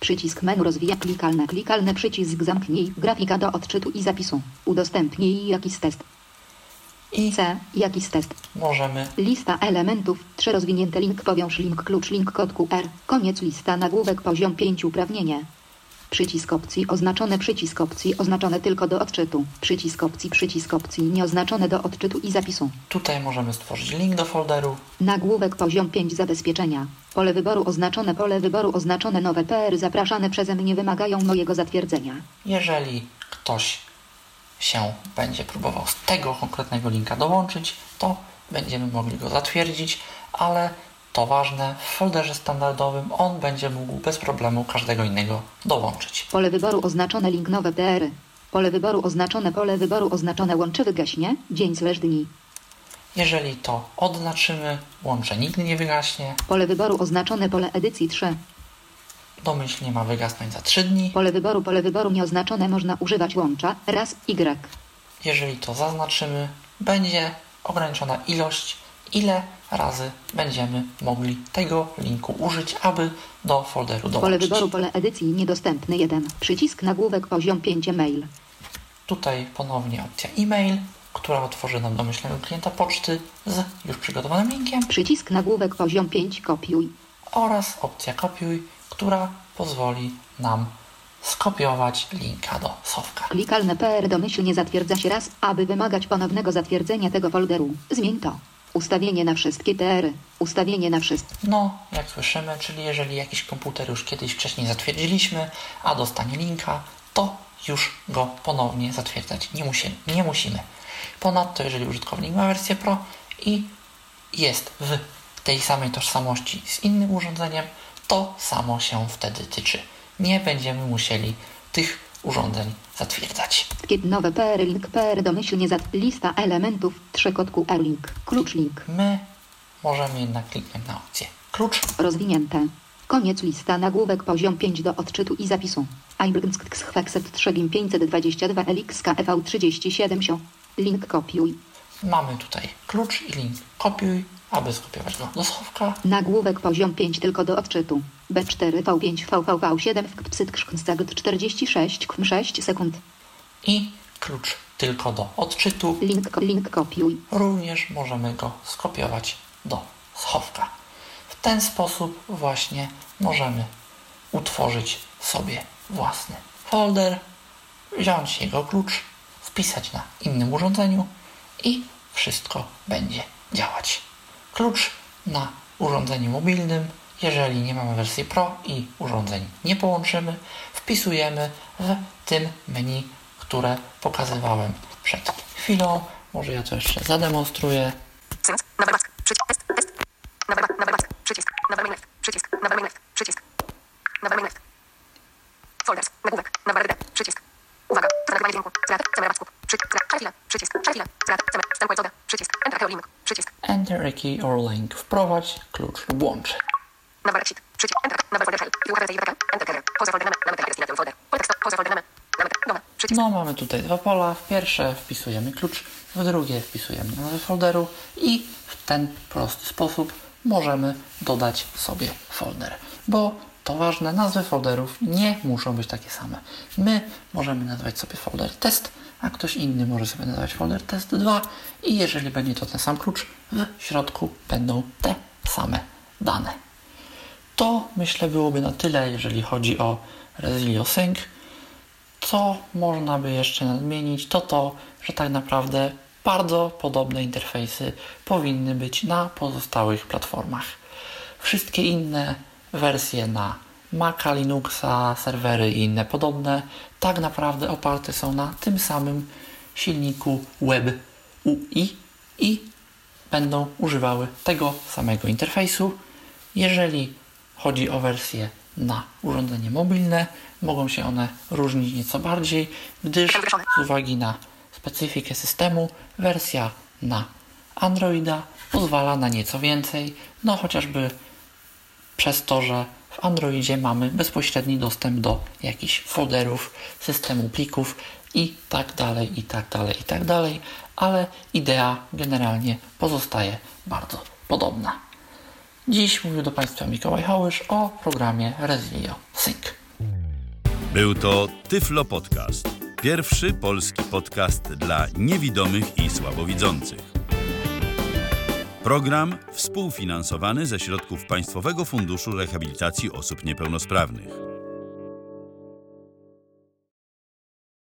Przycisk menu rozwija klikalne. Klikalne przycisk zamknij. Grafika do odczytu i zapisu. Udostępnij jakiś test. I C. Jakiś test. możemy Lista elementów. 3 rozwinięte link powiąż link klucz link kod QR. Koniec lista nagłówek poziom 5 uprawnienie. Przycisk opcji oznaczone przycisk opcji oznaczone tylko do odczytu. Przycisk opcji przycisk opcji nieoznaczone do odczytu i zapisu. tutaj możemy stworzyć link do folderu. Nagłówek poziom 5 zabezpieczenia. Pole wyboru oznaczone pole wyboru oznaczone nowe PR zapraszane przeze mnie wymagają mojego zatwierdzenia. Jeżeli ktoś się będzie próbował z tego konkretnego linka dołączyć, to będziemy mogli go zatwierdzić, ale to ważne, w folderze standardowym on będzie mógł bez problemu każdego innego dołączyć. Pole wyboru oznaczone link nowe PR. Pole wyboru oznaczone pole wyboru oznaczone łączy wygaśnie dzień slash dni. Jeżeli to odznaczymy, łącze nigdy nie wygaśnie, Pole wyboru oznaczone pole edycji 3. domyślnie ma wygasnąć za 3 dni. Pole wyboru, pole wyboru nieoznaczone można używać łącza raz Y. Jeżeli to zaznaczymy, będzie ograniczona ilość, ile razy będziemy mogli tego linku użyć, aby do folderu Pole dołączyć. wyboru, pole edycji niedostępny 1. Przycisk nagłówek poziom 5 mail. Tutaj ponownie opcja e-mail, która otworzy nam domyślnego klienta poczty z już przygotowanym linkiem Przycisk nagłówek poziom 5 kopiuj. oraz opcja kopiuj, która pozwoli nam skopiować linka do Sofka. Klikalne PR domyślnie zatwierdza się raz, aby wymagać ponownego zatwierdzenia tego folderu. Zmień to. Ustawienie na wszystkie PR. Ustawienie na wszystkie. No, jak słyszymy, czyli jeżeli jakiś komputer już kiedyś wcześniej zatwierdziliśmy, a dostanie linka, to już go ponownie zatwierdzać nie musimy. Nie musimy. Ponadto, jeżeli użytkownik ma wersję Pro i jest w tej samej tożsamości z innym urządzeniem, to samo się wtedy tyczy. Nie będziemy musieli tych urządzeń zatwierdzać. Kiedy nowe PR link PR domyślnie zat... Lista elementów 3 kod QR link. Klucz link. My możemy jednak kliknąć na opcję klucz Rozwinięte. Koniec lista nagłówek poziom 5 do odczytu i zapisu. Ibrgskxchwekset 3 gim 522 elixka ev 37 sio. Link kopiuj. Mamy tutaj klucz i link kopiuj, aby skopiować go do schowka. Nagłówek poziom 5 tylko do odczytu. B4 V5 VVV7 w psytkszknstagd 46 km 6 sekund. i klucz tylko do odczytu. Link, link kopiuj. Również możemy go skopiować do schowka. W ten sposób właśnie możemy utworzyć sobie własny folder, wziąć jego klucz, wpisać na innym urządzeniu i wszystko będzie działać. Klucz na urządzeniu mobilnym, jeżeli nie mamy wersji Pro i urządzeń nie połączymy, wpisujemy w tym menu, które pokazywałem przed chwilą. Może ja to jeszcze zademonstruję. Przycisk. Przycisk. Przycisk. Poza folder name. Name. Doma. Przycisk. No, mamy tutaj dwa pola. W pierwsze wpisujemy klucz, w drugie wpisujemy nazwę folderu i w ten prosty sposób możemy dodać sobie folder. Bo to ważne, nazwy folderów nie muszą być takie same. My możemy nazwać sobie folder test, a ktoś inny może sobie nazwać folder test 2 i jeżeli będzie to ten sam klucz, w środku będą te same dane. To myślę byłoby na tyle, jeżeli chodzi o Resilio Sync. Co można by jeszcze nadmienić, to to, że tak naprawdę bardzo podobne interfejsy powinny być na pozostałych platformach. Wszystkie inne wersje na Maca, Linuxa, serwery i inne podobne tak naprawdę oparte są na tym samym silniku Web UI i będą używały tego samego interfejsu. Jeżeli chodzi o wersje na urządzenie mobilne, mogą się one różnić nieco bardziej, gdyż z uwagi na specyfikę systemu, wersja na Androida pozwala na nieco więcej, no chociażby przez to, że w Androidzie mamy bezpośredni dostęp do jakichś folderów, systemu plików i tak dalej, i tak dalej, i tak dalej, ale idea generalnie pozostaje bardzo podobna. Dziś mówił do Państwa Mikołaj Hołysz o programie Resilio Sync. Był to Tyflo Podcast. Pierwszy polski podcast dla niewidomych i słabowidzących. Program współfinansowany ze środków Państwowego Funduszu Rehabilitacji Osób Niepełnosprawnych.